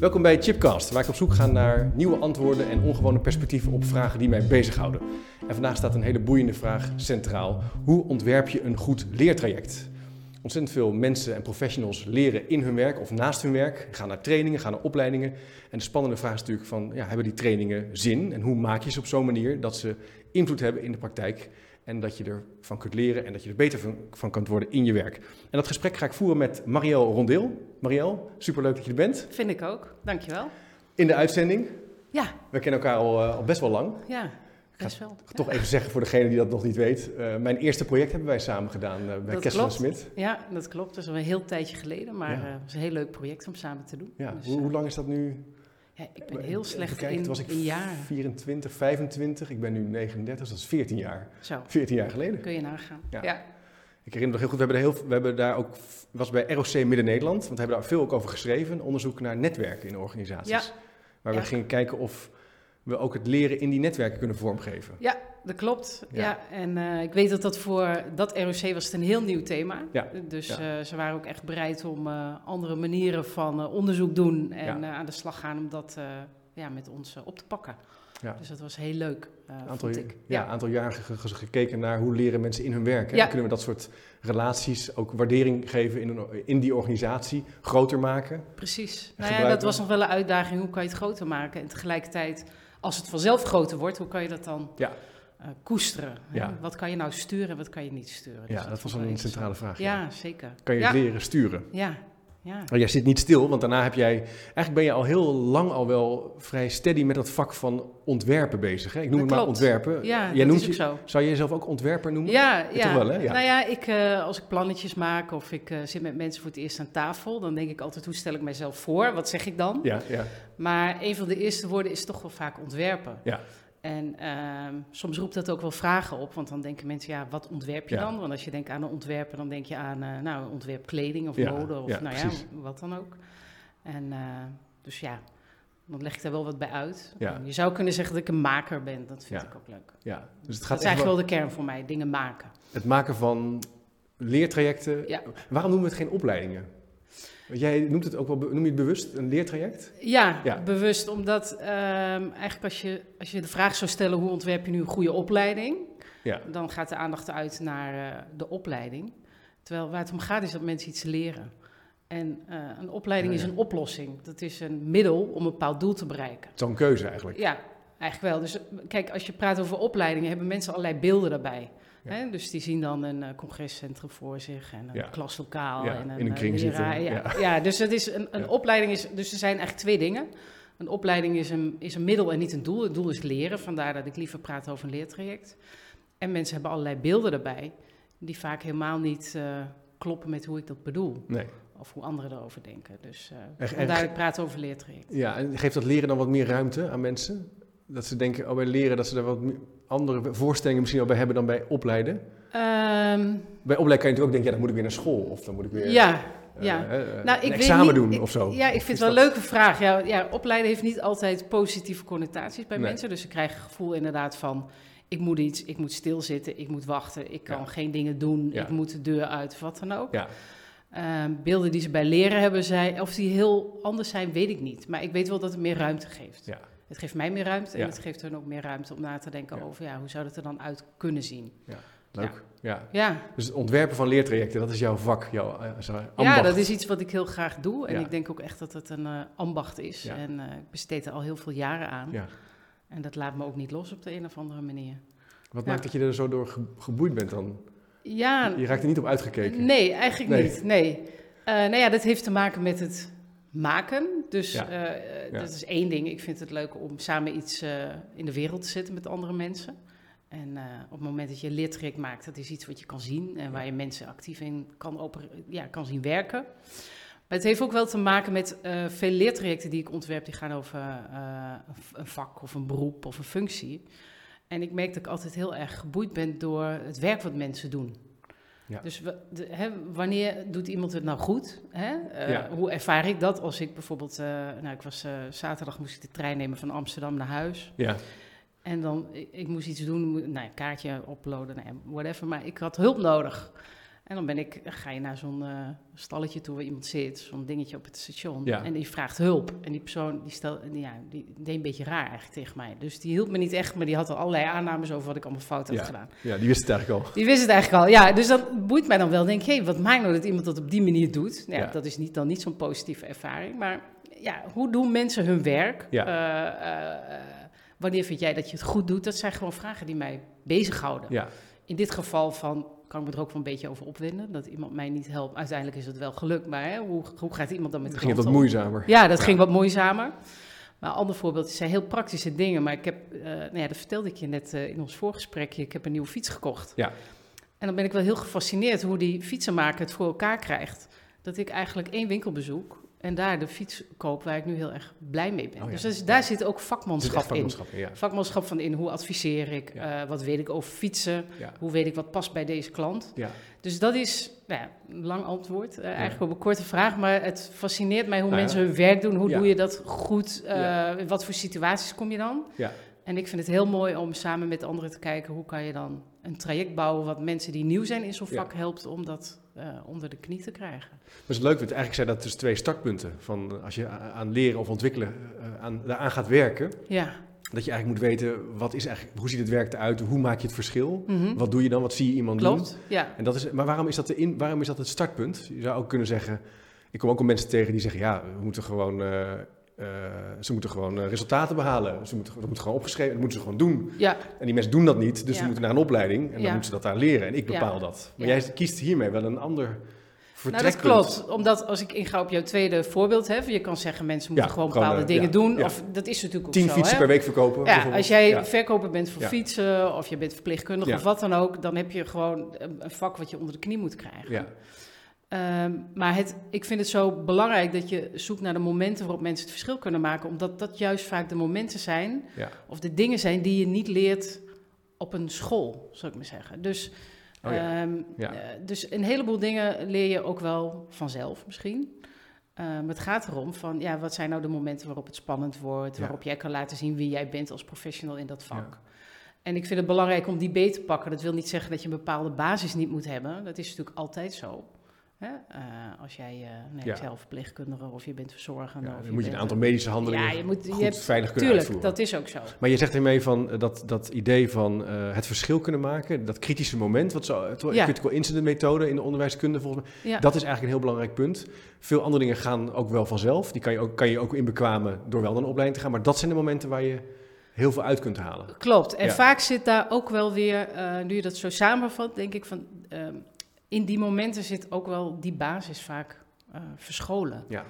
Welkom bij Chipcast, waar ik op zoek ga naar nieuwe antwoorden en ongewone perspectieven op vragen die mij bezighouden. En vandaag staat een hele boeiende vraag centraal. Hoe ontwerp je een goed leertraject? Ontzettend veel mensen en professionals leren in hun werk of naast hun werk, gaan naar trainingen, gaan naar opleidingen. En de spannende vraag is natuurlijk van, ja, hebben die trainingen zin? En hoe maak je ze op zo'n manier dat ze invloed hebben in de praktijk? En dat je ervan kunt leren en dat je er beter van, van kunt worden in je werk. En dat gesprek ga ik voeren met Marielle Rondeel. Marielle, superleuk dat je er bent. Vind ik ook, dankjewel. In de uitzending. Ja. We kennen elkaar al, uh, al best wel lang. Ja, best wel. Ik ga toch even zeggen voor degene die dat nog niet weet. Uh, mijn eerste project hebben wij samen gedaan uh, bij Kessel Smit. Ja, dat klopt. Dat is al een heel tijdje geleden, maar het was een heel leuk project om samen te doen. Ja. Dus, hoe, hoe lang is dat nu? Ik ben heel slecht Kijk, in, was ik in jaren. 24, 25. Ik ben nu 39, dus dat is 14 jaar. Zo. 14 jaar geleden. Kun je nagaan. Ja. ja. Ik herinner me nog heel goed, we hebben, heel, we hebben daar ook, was bij ROC Midden-Nederland, want we hebben daar veel ook over geschreven, onderzoek naar netwerken in organisaties. Ja. Waar we Ja. gingen kijken of we ook het leren in die netwerken kunnen vormgeven. Ja, dat klopt. Ja. Ja. En eh, ik weet dat dat voor dat ROC was het een heel nieuw thema. Ja. Dus Ja. eh, ze waren ook echt bereid om eh, andere manieren van onderzoek doen en aan de slag gaan om dat ja, met ons op te pakken. Ja. Dus dat was heel leuk, aantal, vond ik. ja, aantal jaren ge- ge- gekeken naar hoe leren mensen in hun werk. Hè? Ja. En kunnen we dat soort relaties ook waardering geven in, een, in die organisatie, groter maken. Precies. Nou ja, dat was nog wel een uitdaging. Hoe kan je het groter maken? En tegelijkertijd, als het vanzelf groter wordt, hoe kan je dat dan Ja. eh, koesteren? Ja. Wat kan je nou sturen en wat kan je niet sturen? Dus Ja, dat was ik een centrale vraag. Ja, zeker. Kan je ja. leren sturen? Ja, ja. Maar jij zit niet stil, want daarna heb jij... Eigenlijk ben je al heel lang al wel vrij steady met dat vak van ontwerpen bezig. Hè? Ik noem Dat het maar ontwerpen. Ja, jij dat noemt je, zo. Zou je jezelf ook ontwerper noemen? Ja, ja. toch wel, hè? Ja. Nou ja, ik, eh, als ik plannetjes maak of ik eh, zit met mensen voor het eerst aan tafel, dan denk ik altijd, hoe stel ik mijzelf voor? Wat zeg ik dan? Ja, ja. Maar een van de eerste woorden is toch wel vaak ontwerpen. Ja. En ehm, soms roept dat ook wel vragen op, want dan denken mensen, ja, wat ontwerp je Ja. dan? Want als je denkt aan een ontwerper, dan denk je aan, eh, nou, ontwerp kleding of Ja, mode of ja, nou precies. ja, wat dan ook. En eh, dus ja, dan leg ik daar wel wat bij uit. Je zou kunnen zeggen dat ik een maker ben, dat vind ik ook leuk. ja. Dus het gaat Dat is eigenlijk wel- wel de kern voor mij, dingen maken. het maken van leertrajecten. Ja. Waarom noemen we het geen opleidingen? Jij noemt het ook wel, noem je het bewust een leertraject? Ja, Ja. bewust, omdat ehm, eigenlijk als je, als je de vraag zou stellen hoe ontwerp je nu een goede opleiding, Ja. dan gaat de aandacht uit naar eh, de opleiding. Terwijl waar het om gaat is dat mensen iets leren. En eh, een opleiding Ja, is een oplossing. Dat is een middel om een bepaald doel te bereiken. Zo'n keuze eigenlijk. Ja, eigenlijk wel. Dus eh, kijk, als je praat over opleidingen, hebben mensen allerlei beelden daarbij. Ja. Hè? Dus die zien dan een eh, congrescentrum voor zich en een Ja. klaslokaal Ja, en een, in een eh, kring leraar. zitten, Ja. dus het is een, een opleiding is, dus er zijn eigenlijk twee dingen. Een opleiding is een, is een middel en niet een doel. Het doel is leren, vandaar dat ik liever praat over een leertraject. En mensen hebben allerlei beelden erbij, die vaak helemaal niet eh, kloppen met hoe ik dat bedoel. Nee. Of hoe anderen erover denken. Dus eh Echt- vandaar ik praat over leertraject. Ja, en geeft dat leren dan wat meer ruimte aan mensen? Dat ze denken, oh, bij leren dat ze daar wat andere voorstellingen misschien al bij hebben dan bij opleiden? Ehm, Bij opleiden kan je natuurlijk ook denken, ja, dan moet ik weer naar school. Of dan moet ik weer ja, eh, ja. eh, Nou, een ik weet examen niet- doen ik- of zo. Ja, ik Of vind het wel een leuke vraag. Ja, ja, opleiden heeft niet altijd positieve connotaties bij Nee. mensen. Dus ze krijgen het gevoel inderdaad van... ik moet iets, ik moet stilzitten, ik moet wachten... ik kan Ja. geen dingen doen, Ja. ik moet de deur uit, of wat dan ook. Ja. Ehm, beelden die ze bij leren hebben, zijn, of die heel anders zijn, weet ik niet. Maar ik weet wel dat het meer ruimte geeft. Ja. Het geeft mij meer ruimte en Ja. het geeft hun ook meer ruimte om na te denken Ja. over... Ja, hoe zou het er dan uit kunnen zien? Leuk. Ja. Ja, Dus het ontwerpen van leertrajecten, dat is jouw vak, jouw eh, zeg maar, Ja, ambacht. dat is iets wat ik heel graag doe. En Ja. ik denk ook echt dat het een eh, ambacht is. Ja. En eh, ik besteed er al heel veel jaren aan. Ja. En dat laat me ook niet los op de een of andere manier. Wat Ja. maakt dat je er zo door ge- geboeid bent dan? Ja, Je raakt er niet op uitgekeken. nee, eigenlijk Nee. niet. Nee. Eh, nou ja, dat heeft te maken met het maken. Dus Ja. eh, eh, Ja. dat is één ding. Ik vind het leuk om samen iets eh, in de wereld te zetten met andere mensen. En op het moment dat je een leertraject maakt, dat is iets wat je kan zien en waar je mensen actief in kan, oper- ja, kan zien werken. Maar het heeft ook wel te maken met veel leertrajecten die ik ontwerp, die gaan over een vak of een beroep of een functie. En ik merk dat ik altijd heel erg geboeid ben door het werk wat mensen doen. Ja. Dus de- hè, wanneer doet iemand het nou goed? Hè? Eh, Ja. Hoe ervaar ik dat als ik bijvoorbeeld... eh, nou, ik was, eh, zaterdag moest ik de trein nemen van Amsterdam naar huis. Ja. En dan, ik, ik moest iets doen, nou, ja, kaartje uploaden, nou whatever. Maar ik had hulp nodig. En dan ben ik, ga je naar zo'n eh, stalletje toe waar iemand zit, zo'n dingetje op het station. Ja. En die vraagt hulp. En die persoon die, stel, die, ja, die deed een beetje raar eigenlijk tegen mij. Dus die hielp me niet echt, maar die had al allerlei aannames over wat ik allemaal fout had Ja. gedaan. Ja, die wist het eigenlijk al. Die wist het eigenlijk al. Ja, dus dat boeit mij dan wel. Denk, hé, wat maakt nou dat iemand dat op die manier doet? Nou, ja. Dat is niet, dan niet zo'n positieve ervaring. Maar ja, hoe doen mensen hun werk? Ja. Eh, eh, wanneer vind jij dat je het goed doet? Dat zijn gewoon vragen die mij bezighouden. Ja, In dit geval van, kan ik me er ook wel een beetje over opwinden. Dat iemand mij niet helpt. Uiteindelijk is het wel gelukt. Maar hè, hoe, hoe gaat iemand dan met ging het wat om? moeizamer. Ja, dat ging wat moeizamer. Maar een ander voorbeeld, het zijn heel praktische dingen. Maar ik heb, eh, nou ja, dat vertelde ik je net eh, in ons voorgesprekje. Ik heb een nieuwe fiets gekocht. Ja. En dan ben ik wel heel gefascineerd hoe die fietsenmaker het voor elkaar krijgt. Dat ik eigenlijk één winkel bezoek en daar de fiets koop waar ik nu heel erg blij mee ben. Oh ja. Dus is- daar Ja. zit ook vakmanschap in. vakmanschap, ja. Vakmanschap van in, hoe adviseer ik, eh, wat weet ik over fietsen, hoe weet ik wat past bij deze klant. Dus dat is nou ja, een lang antwoord, eh, eigenlijk op een korte vraag, maar het fascineert mij hoe Nou mensen hun werk doen. Hoe doe je dat goed? eh. In wat voor situaties kom je dan? Ja. En ik vind het heel mooi om samen met anderen te kijken hoe kan je dan een traject bouwen wat mensen die nieuw zijn in zo'n Ja. vak helpt om dat eh, onder de knie te krijgen. Dat is leuk, want eigenlijk zijn dat dus twee startpunten. Van als je aan leren of ontwikkelen uh, aan, daaraan gaat werken, Ja. dat je eigenlijk moet weten, wat is eigenlijk, hoe ziet het werk eruit, hoe maak je het verschil, Mhm. wat doe je dan, wat zie je iemand doen. Klopt. Ja. En dat is, maar waarom is, dat de in, waarom is dat het startpunt? Je zou ook kunnen zeggen, ik kom ook al mensen tegen die zeggen, ja, we moeten gewoon, eh, eh, ze moeten gewoon eh, resultaten behalen. Ze moeten, dat moet gewoon opgeschreven, dat moeten ze gewoon doen. Ja. En die mensen doen dat niet, dus Ja. ze moeten naar een opleiding en dan moeten ze dat daar leren. En ik bepaal dat. Maar jij kiest hiermee wel een ander Nou, dat klopt. Omdat als ik inga op jouw tweede voorbeeld, hè, je kan zeggen mensen moeten Ja, gewoon gewoon, bepaalde eh, dingen ja, doen. ja. Of dat is natuurlijk ook Tien zo. fietsen hè. per week verkopen. Ja, als jij verkoper bent voor fietsen of je bent verpleegkundige of wat dan ook, dan heb je gewoon een een vak wat je onder de knie moet krijgen. Ehm, maar het, ik vind het zo belangrijk dat je zoekt naar de momenten waarop mensen het verschil kunnen maken, omdat dat juist vaak de momenten zijn ja. of de dingen zijn die je niet leert op een school, zou ik maar zeggen. Dus, Oh ja. ehm, Ja. eh, dus een heleboel dingen leer je ook wel vanzelf misschien. Ehm, het gaat erom van, ja, wat zijn nou de momenten waarop het spannend wordt, waarop jij kan laten zien wie jij bent als professional in dat vak. En ik vind het belangrijk om die beet te pakken. Dat wil niet zeggen dat je een bepaalde basis niet moet hebben. Dat is natuurlijk altijd zo. Hè? Eh, als jij uh, nee, Ja. zelf verpleegkundige of je bent verzorgende. Ja, dan moet je een aantal eh, medische handelingen Ja, je moet, je hebt, veilig kunnen tuurlijk, uitvoeren. dat is ook zo. Maar je zegt ermee van eh, dat, dat idee van eh, het verschil kunnen maken, dat kritische moment, wat zo, het Ja. critical incident methode in de onderwijskunde volgens mij, dat is eigenlijk een heel belangrijk punt. Veel andere dingen gaan ook wel vanzelf, die kan je ook, kan je ook inbekwamen door wel naar een opleiding te gaan, maar dat zijn de momenten waar je heel veel uit kunt halen. Klopt. En Ja. vaak zit daar ook wel weer, eh, nu je dat zo samenvat, denk ik van, ehm, in die momenten zit ook wel die basis vaak eh, verscholen. Ja.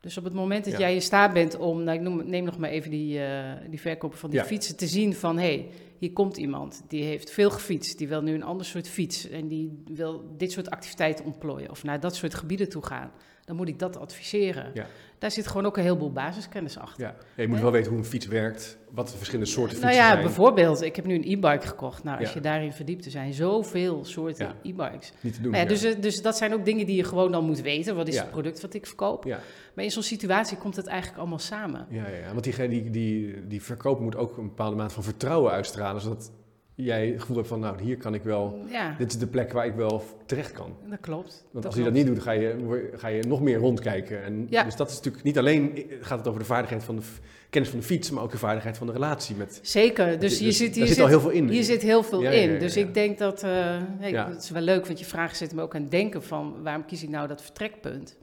Dus op het moment dat Ja. jij in staat bent om, nou, ik noem, neem nog maar even die, eh, die verkoper van die Ja. fietsen, te zien van, hé, hey, hier komt iemand, die heeft veel gefietst, die wil nu een ander soort fiets en die wil dit soort activiteiten ontplooien of naar dat soort gebieden toe gaan. Dan moet ik dat adviseren. Ja. Daar zit gewoon ook een heleboel basiskennis achter. Ja. Ja, je moet wel weten hoe een fiets werkt, wat de verschillende soorten Nou fietsen ja, zijn. bijvoorbeeld, ik heb nu een e-bike gekocht. Nou, als Ja. je daarin verdiept, er zijn zoveel soorten Ja. e-bikes. Niet te doen. Nou ja, ja. dus, eh, dus dat zijn ook dingen die je gewoon dan moet weten. Wat is Ja. het product wat ik verkoop? ja. Maar in zo'n situatie komt het eigenlijk allemaal samen. Ja, ja, ja, want die, die, die, die verkoper moet ook een bepaalde mate van vertrouwen uitstralen, zodat jij het gevoel hebt van, nou, hier kan ik wel, Ja, dit is de plek waar ik wel terecht kan. dat klopt. Want dat als je dat niet doet, ga je, ga je nog meer rondkijken. En Ja. Dus dat is natuurlijk niet alleen eh, gaat het over de vaardigheid van de kennis van de fiets, maar ook de vaardigheid van de relatie met. Zeker, dus hier zit, daar hier zit al heel veel in. Hier zit heel veel Ja, in. Dus ik denk dat, eh, hey, Ja. het is wel leuk, want je vraag zet me ook aan het denken van waarom kies ik nou dat vertrekpunt?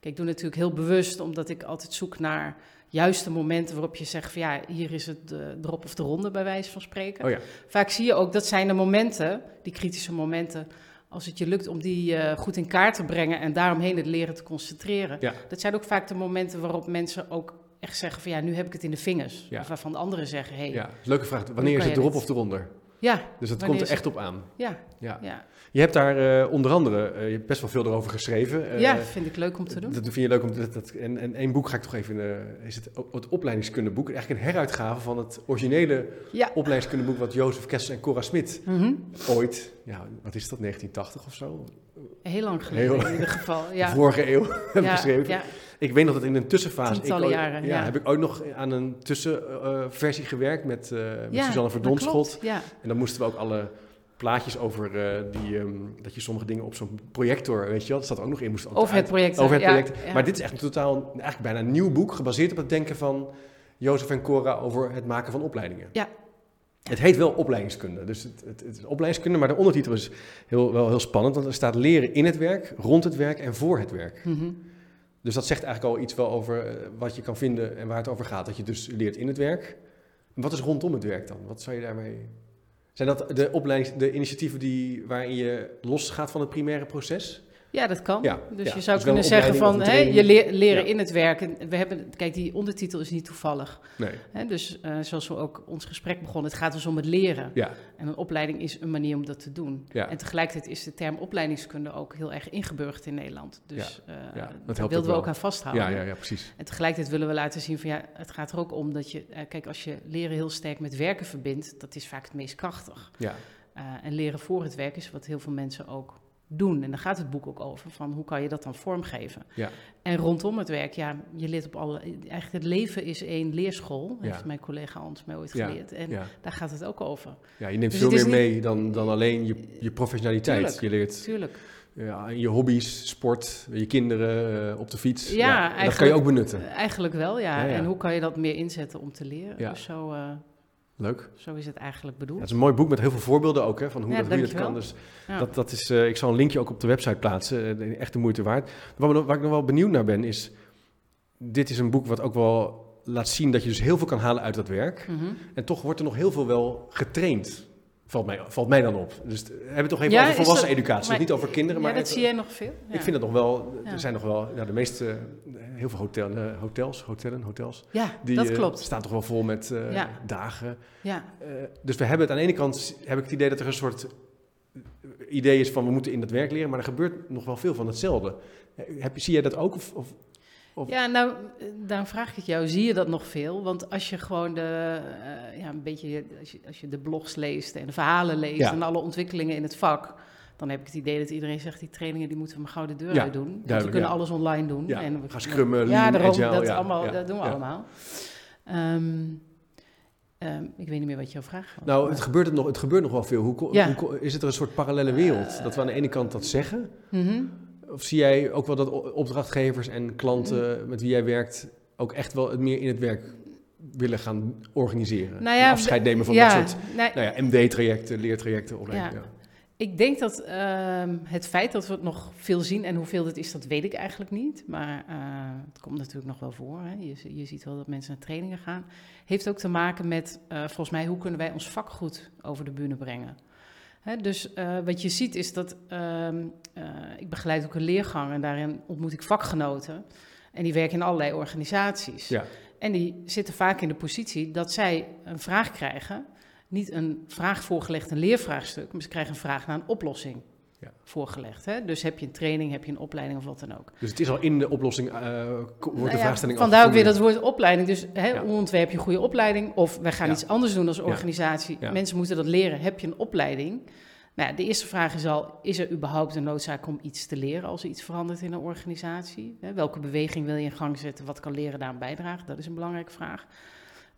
Kijk, ik doe natuurlijk heel bewust, omdat ik altijd zoek naar juiste momenten waarop je zegt van ja, hier is het de drop of de ronde bij wijze van spreken. Oh ja, Vaak zie je ook, dat zijn de momenten, die kritische momenten, als het je lukt om die eh, goed in kaart te brengen en daaromheen het leren te concentreren. Ja. Dat zijn ook vaak de momenten waarop mensen ook echt zeggen van ja, nu heb ik het in de vingers. Ja. Of waarvan de anderen zeggen, hé, ja. Leuke vraag. Wanneer is het erop of eronder? Ja, Dus dat komt er echt op aan. ja, Ja. ja. Je hebt daar eh, onder andere, eh, je hebt best wel veel erover geschreven. Eh, ja, vind ik leuk om te doen. Dat vind je leuk om dat, dat en, en één boek ga ik toch even, is het, het opleidingskundeboek, eigenlijk een heruitgave van het originele Ja. opleidingskundeboek wat Jozef Kessel en Cora Smit Mhm. ooit, ja, wat is dat, 1980 of zo? Heel lang geleden Heel- in ieder geval. Ja. vorige eeuw hebben ja, geschreven. ja, Ik weet nog dat in een tussenfase, ik Tientallen jaren, ja, ja. heb ik ook nog aan een tussenversie gewerkt met, eh met ja, Suzanne Ja, En dan moesten we ook alle plaatjes over eh, die, ehm, dat je sommige dingen op zo'n projector, weet je wel, dat staat ook nog in. Moest Over het project. Over het project. ja. Maar dit is echt een totaal, eigenlijk bijna een nieuw boek, gebaseerd op het denken van Jozef en Cora over het maken van opleidingen. Ja. Het heet wel opleidingskunde, dus het, het, het is opleidingskunde, maar de ondertitel is heel, wel heel spannend, want er staat leren in het werk, rond het werk en voor het werk. Mhm. Dus dat zegt eigenlijk al iets wel over eh, wat je kan vinden en waar het over gaat. Dat je dus leert in het werk. Wat is rondom het werk dan? Wat zou je daarmee... Zijn dat de, opleidings, de initiatieven die, waarin je losgaat van het primaire proces? Ja, dat kan. Ja, dus ja. je zou Dus kunnen zeggen van hè, je training. leer- leren Ja. in het werk. En we hebben, kijk, die ondertitel is niet toevallig. Nee. Hè? Dus eh, zoals we ook ons gesprek begonnen, het gaat dus om het leren. En een opleiding is een manier om dat te doen. En tegelijkertijd is de term opleidingskunde ook heel erg ingeburgerd in Nederland. Dus eh, ja, dat daar wilden we ook aan vasthouden. ja, ja, ja, precies. En tegelijkertijd willen we laten zien van ja, het gaat er ook om dat je, eh, kijk, als je leren heel sterk met werken verbindt, dat is vaak het meest krachtig. Ja, en leren voor het werk is wat heel veel mensen ook doen. En daar gaat het boek ook over, van hoe kan je dat dan vormgeven. Ja. En rondom het werk, ja, je leert op alle... Eigenlijk het leven is één leerschool, Ja. heeft mijn collega Hans mij ooit Ja, geleerd. En daar gaat het ook over. ja, je neemt Dus veel meer niet- mee dan, dan alleen je, je professionaliteit. Tuurlijk. Je leert Tuurlijk. ja, je hobby's, sport, je kinderen eh, op de fiets. Ja, dat kan je ook benutten. Eigenlijk wel, ja. En hoe kan je dat meer inzetten om te leren? Ja. Dus zo, eh, Leuk. zo is het eigenlijk Ja, bedoeld. het is een mooi boek met heel veel voorbeelden ook, hè, van hoe, Ja, dat, hoe je dat kan. Dus Ja. Dat, dat is, eh, ik zal een linkje ook op de website plaatsen. echt de moeite waard. Waar ik nog wel benieuwd naar ben, is... Dit is een boek wat ook wel laat zien dat je dus heel veel kan halen uit dat werk. Mhm. En toch wordt er nog heel veel wel getraind. Valt mij, valt mij dan op. Dus we hebben toch even Ja, over volwassen dat- educatie. maar- niet over kinderen, maar... ja, dat even- zie jij nog veel. Ja. Ik vind dat nog wel... Er zijn nog wel... Ja, de meeste... Heel veel hotel, eh, hotels, hotellen, hotels. Ja, Die dat eh, klopt. staan toch wel vol met eh, dagen. Ja. Eh, dus we hebben het aan de ene kant heb ik het idee dat er een soort idee is van we moeten in dat werk leren, maar er gebeurt nog wel veel van hetzelfde. Eh, Heb, je- zie jij dat ook? Of, of, Of- Ja, nou, eh, daarom vraag ik het jou. Zie je dat nog veel? Want als je gewoon de, eh, ja, een beetje, als je, als je de blogs leest en de verhalen leest Ja. en alle ontwikkelingen in het vak, dan heb ik het idee dat iedereen zegt, die trainingen die moeten we maar gauw de deur Ja, uit doen. We kunnen ja. alles online doen. Ja, en we gaan scrummen, ja, daarom, agile, dat, ja, allemaal, dat doen we allemaal. Ehm, ehm, ik weet niet meer wat jouw vraag was. Nou, het gebeurt, het nog, het gebeurt nog wel veel. Hoe, is het er een soort parallele wereld? dat we aan de ene kant dat zeggen. Mhm. Of zie jij ook wel dat opdrachtgevers en klanten met wie jij werkt ook echt wel het meer in het werk willen gaan organiseren? Nou ja, afscheid nemen van ja, dat soort nou, nou ja, MD-trajecten, leertrajecten. opleidingen, Ja. ja. Ik denk dat ehm, het feit dat we het nog veel zien en hoeveel het is, dat weet ik eigenlijk niet. Maar eh, het komt natuurlijk nog wel voor. Hè. Je, je ziet wel dat mensen naar trainingen gaan. Heeft ook te maken met, eh, volgens mij, hoe kunnen wij ons vak goed over de bühne brengen. Dus eh, wat je ziet is dat ehm, eh, ik begeleid ook een leergang en daarin ontmoet ik vakgenoten. En die werken in allerlei organisaties. Ja. En die zitten vaak in de positie dat zij een vraag krijgen. Niet een vraag voorgelegd, een leervraagstuk, maar ze krijgen een vraag naar een oplossing Ja. voorgelegd. Hè? Dus heb je een training, heb je een opleiding of wat dan ook. Dus het is al in de oplossing, ko- wordt Nou de ja, vraagstelling al Vandaar ook weer dat woord opleiding. Dus hè, Ja. ontwerp je een goede opleiding? Of wij gaan Ja. iets anders doen als organisatie. Ja. Mensen moeten dat leren. Heb je een opleiding? Nou, ja, de eerste vraag is al, is er überhaupt een noodzaak om iets te leren als er iets verandert in een organisatie? Hè, welke beweging wil je in gang zetten? Wat kan leren daaraan bijdragen? Dat is een belangrijke vraag.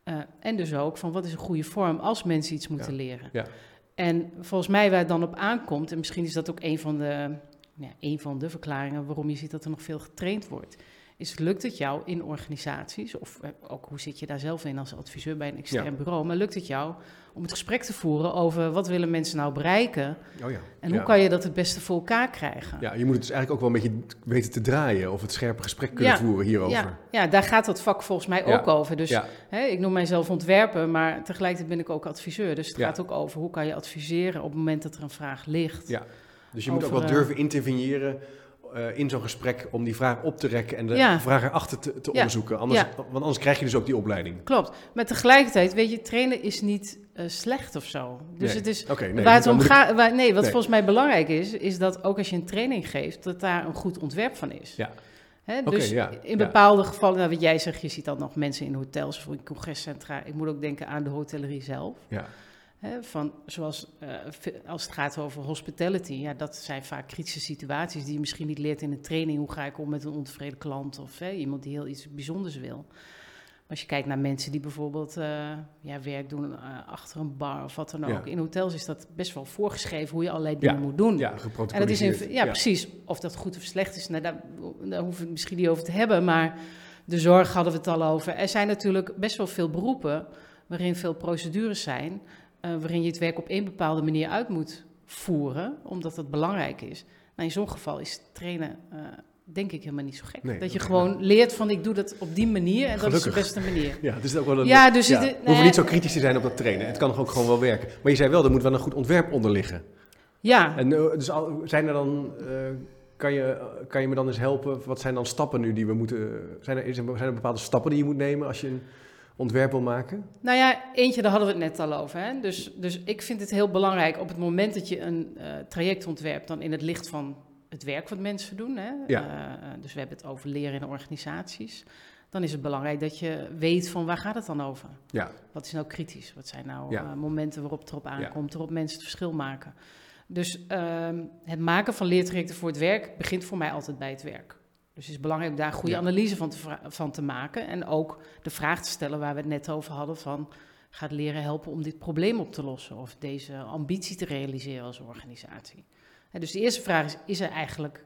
Eh, en dus ook van, wat is een goede vorm als mensen iets moeten leren? Ja. En volgens mij waar het dan op aankomt, en misschien is dat ook een van de, ja, een van de verklaringen waarom je ziet dat er nog veel getraind wordt, is lukt het jou in organisaties, of eh, ook hoe zit je daar zelf in als adviseur bij een extern Ja. bureau, maar lukt het jou om het gesprek te voeren over wat willen mensen nou bereiken Oh ja. en ja. hoe kan je dat het beste voor elkaar krijgen? Ja, je moet het dus eigenlijk ook wel een beetje weten te draaien of het scherpe gesprek kunnen voeren hierover. Ja, ja, daar gaat dat vak volgens mij ook over. Dus hè, ik noem mijzelf ontwerper, maar tegelijkertijd ben ik ook adviseur. Dus het gaat ook over hoe kan je adviseren op het moment dat er een vraag ligt. Ja. Dus je moet ook wel eh, durven interveneren eh, in zo'n gesprek om die vraag op te rekken en de Ja. vraag erachter te, te Ja. onderzoeken. Anders, Ja. Want anders krijg je dus ook die opleiding. Klopt. Maar tegelijkertijd, weet je, trainen is niet eh, slecht of zo. Dus Nee. het is. Oké, nee, waar het om ik- gaat, waar, nee, wat Nee. volgens mij belangrijk is, is dat ook als je een training geeft, dat daar een goed ontwerp van is. Ja. Hè, dus in bepaalde gevallen, nou, wat jij zegt, je ziet dan nog mensen in hotels of in congrescentra. Ik moet ook denken aan de hotellerie zelf. Ja. Hè, van, zoals eh, als het gaat over hospitality, ja, dat zijn vaak kritische situaties die je misschien niet leert in een training. Hoe ga ik om met een ontevreden klant of hè, iemand die heel iets bijzonders wil. Als je kijkt naar mensen die bijvoorbeeld uh, ja, werk doen uh, achter een bar of wat dan ook. Ja. In hotels is dat best wel voorgeschreven hoe je allerlei dingen Ja. moet doen. Ja, En dat is in, ja, precies. Of dat goed of slecht is, nou, daar, daar hoeven we het misschien niet over te hebben. Maar de zorg hadden we het al over. Er zijn natuurlijk best wel veel beroepen waarin veel procedures zijn. Eh, waarin je het werk op één bepaalde manier uit moet voeren, omdat dat belangrijk is. Nou, in zo'n geval is trainen, eh, denk ik, helemaal niet zo gek. Nee, dat je gewoon leert van ik doe dat op die manier en dat is de beste manier. Ja, is ook wel een... Ja, dus ja, we hoeven niet zo kritisch te zijn op dat trainen. Het kan ook gewoon wel werken. Maar je zei wel, er moet wel een goed ontwerp onder liggen. Ja, En eh, dus al, zijn er dan... kan, je, kan je me dan eens helpen? Wat zijn dan stappen nu die we moeten... Zijn er, er- zijn er bepaalde stappen die je moet nemen als je een ontwerp wil maken? Nou ja, eentje, daar hadden we het net al over. Hè? Dus, dus ik vind het heel belangrijk op het moment dat je een eh, traject ontwerpt, dan in het licht van het werk wat mensen doen. Hè? Ja. Eh, dus we hebben het over leren in organisaties. Dan is het belangrijk dat je weet van waar gaat het dan over? Ja, Wat is nou kritisch? Wat zijn nou Ja. eh, momenten waarop het erop aankomt, waarop mensen het verschil maken? Dus ehm, het maken van leertrajecten voor het werk begint voor mij altijd bij het werk. Dus het is belangrijk daar een goede Ja. analyse van te, van te maken. En ook de vraag te stellen waar we het net over hadden van... gaat leren helpen om dit probleem op te lossen... of deze ambitie te realiseren als organisatie? Dus de eerste vraag is, is er eigenlijk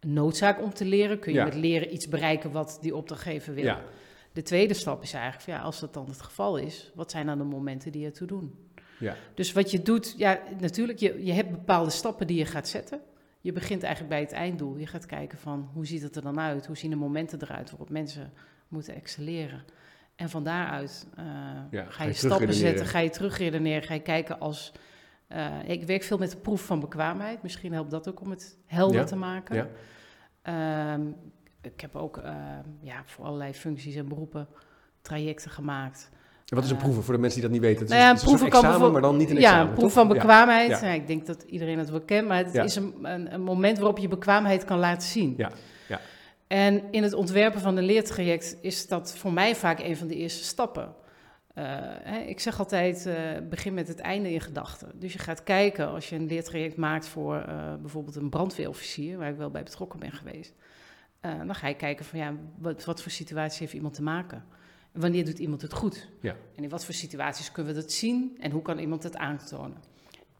een noodzaak om te leren? Kun je Ja. met leren iets bereiken wat die opdrachtgever wil? ja, De tweede stap is eigenlijk, ja, als dat dan het geval is, wat zijn dan de momenten die ertoe doen? ja. Dus wat je doet, ja, natuurlijk, je, je hebt bepaalde stappen die je gaat zetten. Je begint eigenlijk bij het einddoel. Je gaat kijken van, hoe ziet het er dan uit? Hoe zien de momenten eruit waarop mensen moeten excelleren? En van daaruit eh, Ja, ga je stappen zetten, ga je terugredeneren, ga je kijken als... eh, ik werk veel met de proef van bekwaamheid. Misschien helpt dat ook om het helder Ja, te maken. ja. Ehm, ik heb ook ehm, ja, voor allerlei functies en beroepen trajecten gemaakt. En wat is een Eh, proeven voor de mensen die dat niet weten? Het is, Nou ja, een proeven kan examen, maar dan niet een ja, examen, een proef toch? van bekwaamheid. Ja. Ja, ik denk dat iedereen het wel kent, maar het Ja. is een, een, een moment waarop je bekwaamheid kan laten zien. Ja, ja. En in het ontwerpen van een leertraject is dat voor mij vaak een van de eerste stappen. Eh, hè, ik zeg altijd, eh, begin met het einde in gedachten. Dus je gaat kijken, als je een leertraject maakt voor bijvoorbeeld een brandweerofficier, waar ik wel bij betrokken ben geweest, dan ga je kijken van ja, wat, wat voor situatie heeft iemand te maken? En wanneer doet iemand het goed? Ja. En in wat voor situaties kunnen we dat zien en hoe kan iemand het aantonen?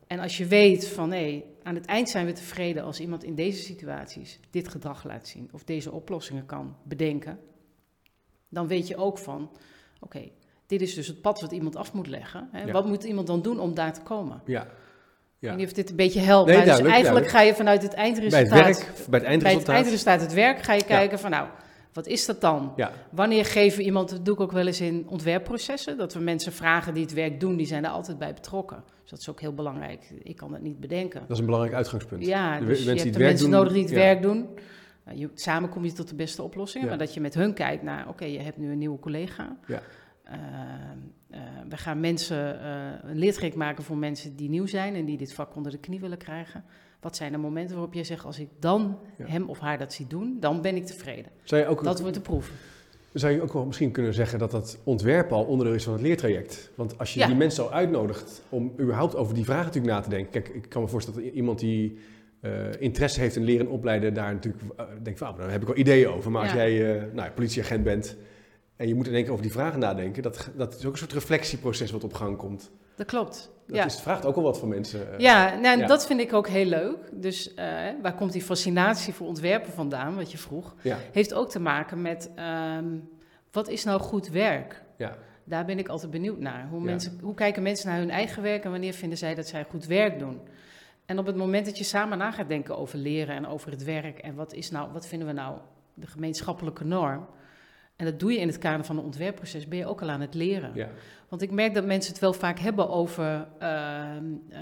En als je weet van nee, aan het eind zijn we tevreden als iemand in deze situaties dit gedrag laat zien of deze oplossingen kan bedenken, dan weet je ook van oké, dit is dus het pad wat iemand af moet leggen. Hè? Ja. Wat moet iemand dan doen om daar te komen? Ja, ja. niet of dit een beetje helpt, Nee, maar dus duidelijk, eigenlijk ga je vanuit het Bij het eindresultaat, werk, bij het bij het eindresultaat. eindresultaat het werk, ga je kijken van nou, wat is dat dan? Ja, Wanneer geven we iemand, dat doe ik ook wel eens in ontwerpprocessen, dat we mensen vragen die het werk doen, die zijn er altijd bij betrokken. Dus dat is ook heel belangrijk. Ik kan het niet bedenken. dat is een belangrijk uitgangspunt. Ja, De dus we- je mensen hebt die de het mensen doen, nodig die het ja. werk doen. Nou, je, samen kom je tot de beste oplossing, Ja. maar dat je met hun kijkt naar, oké, je hebt nu een nieuwe collega. Ja. Eh, eh, we gaan mensen eh, een leertraject maken voor mensen die nieuw zijn en die dit vak onder de knie willen krijgen. Wat zijn de momenten waarop je zegt, als ik dan Ja. hem of haar dat zie doen, dan ben ik tevreden. Zou je ook, Dat wordt de proef. zou je ook wel misschien kunnen zeggen dat dat ontwerp al onderdeel is van het leertraject? Want als je Ja. die mensen al uitnodigt om überhaupt over die vragen natuurlijk na te denken. Kijk, ik kan me voorstellen dat iemand die interesse heeft in leren en opleiden daar natuurlijk eh, denkt van, ah, daar heb ik wel ideeën over. Maar als jij eh, nou, ja, politieagent bent en je moet in één keer over die vragen nadenken, dat, dat is ook een soort reflectieproces wat op gang komt. Dat klopt. Dat ja. is, vraagt ook wel wat van mensen. eh. Ja, nou, en ja. dat vind ik ook heel leuk. Dus eh, waar komt die fascinatie voor ontwerpen vandaan, wat je vroeg? Ja, Heeft ook te maken met ehm, wat is nou goed werk? ja, Daar ben ik altijd benieuwd naar. Hoe, mensen, hoe kijken mensen naar hun eigen werk en wanneer vinden zij dat zij goed werk doen? En op het moment dat je samen na gaat denken over leren en over het werk en wat, is nou, wat vinden we nou de gemeenschappelijke norm? En dat doe je in het kader van een ontwerpproces, ben je ook al aan het leren. ja, Want ik merk dat mensen het wel vaak hebben over ehm, eh,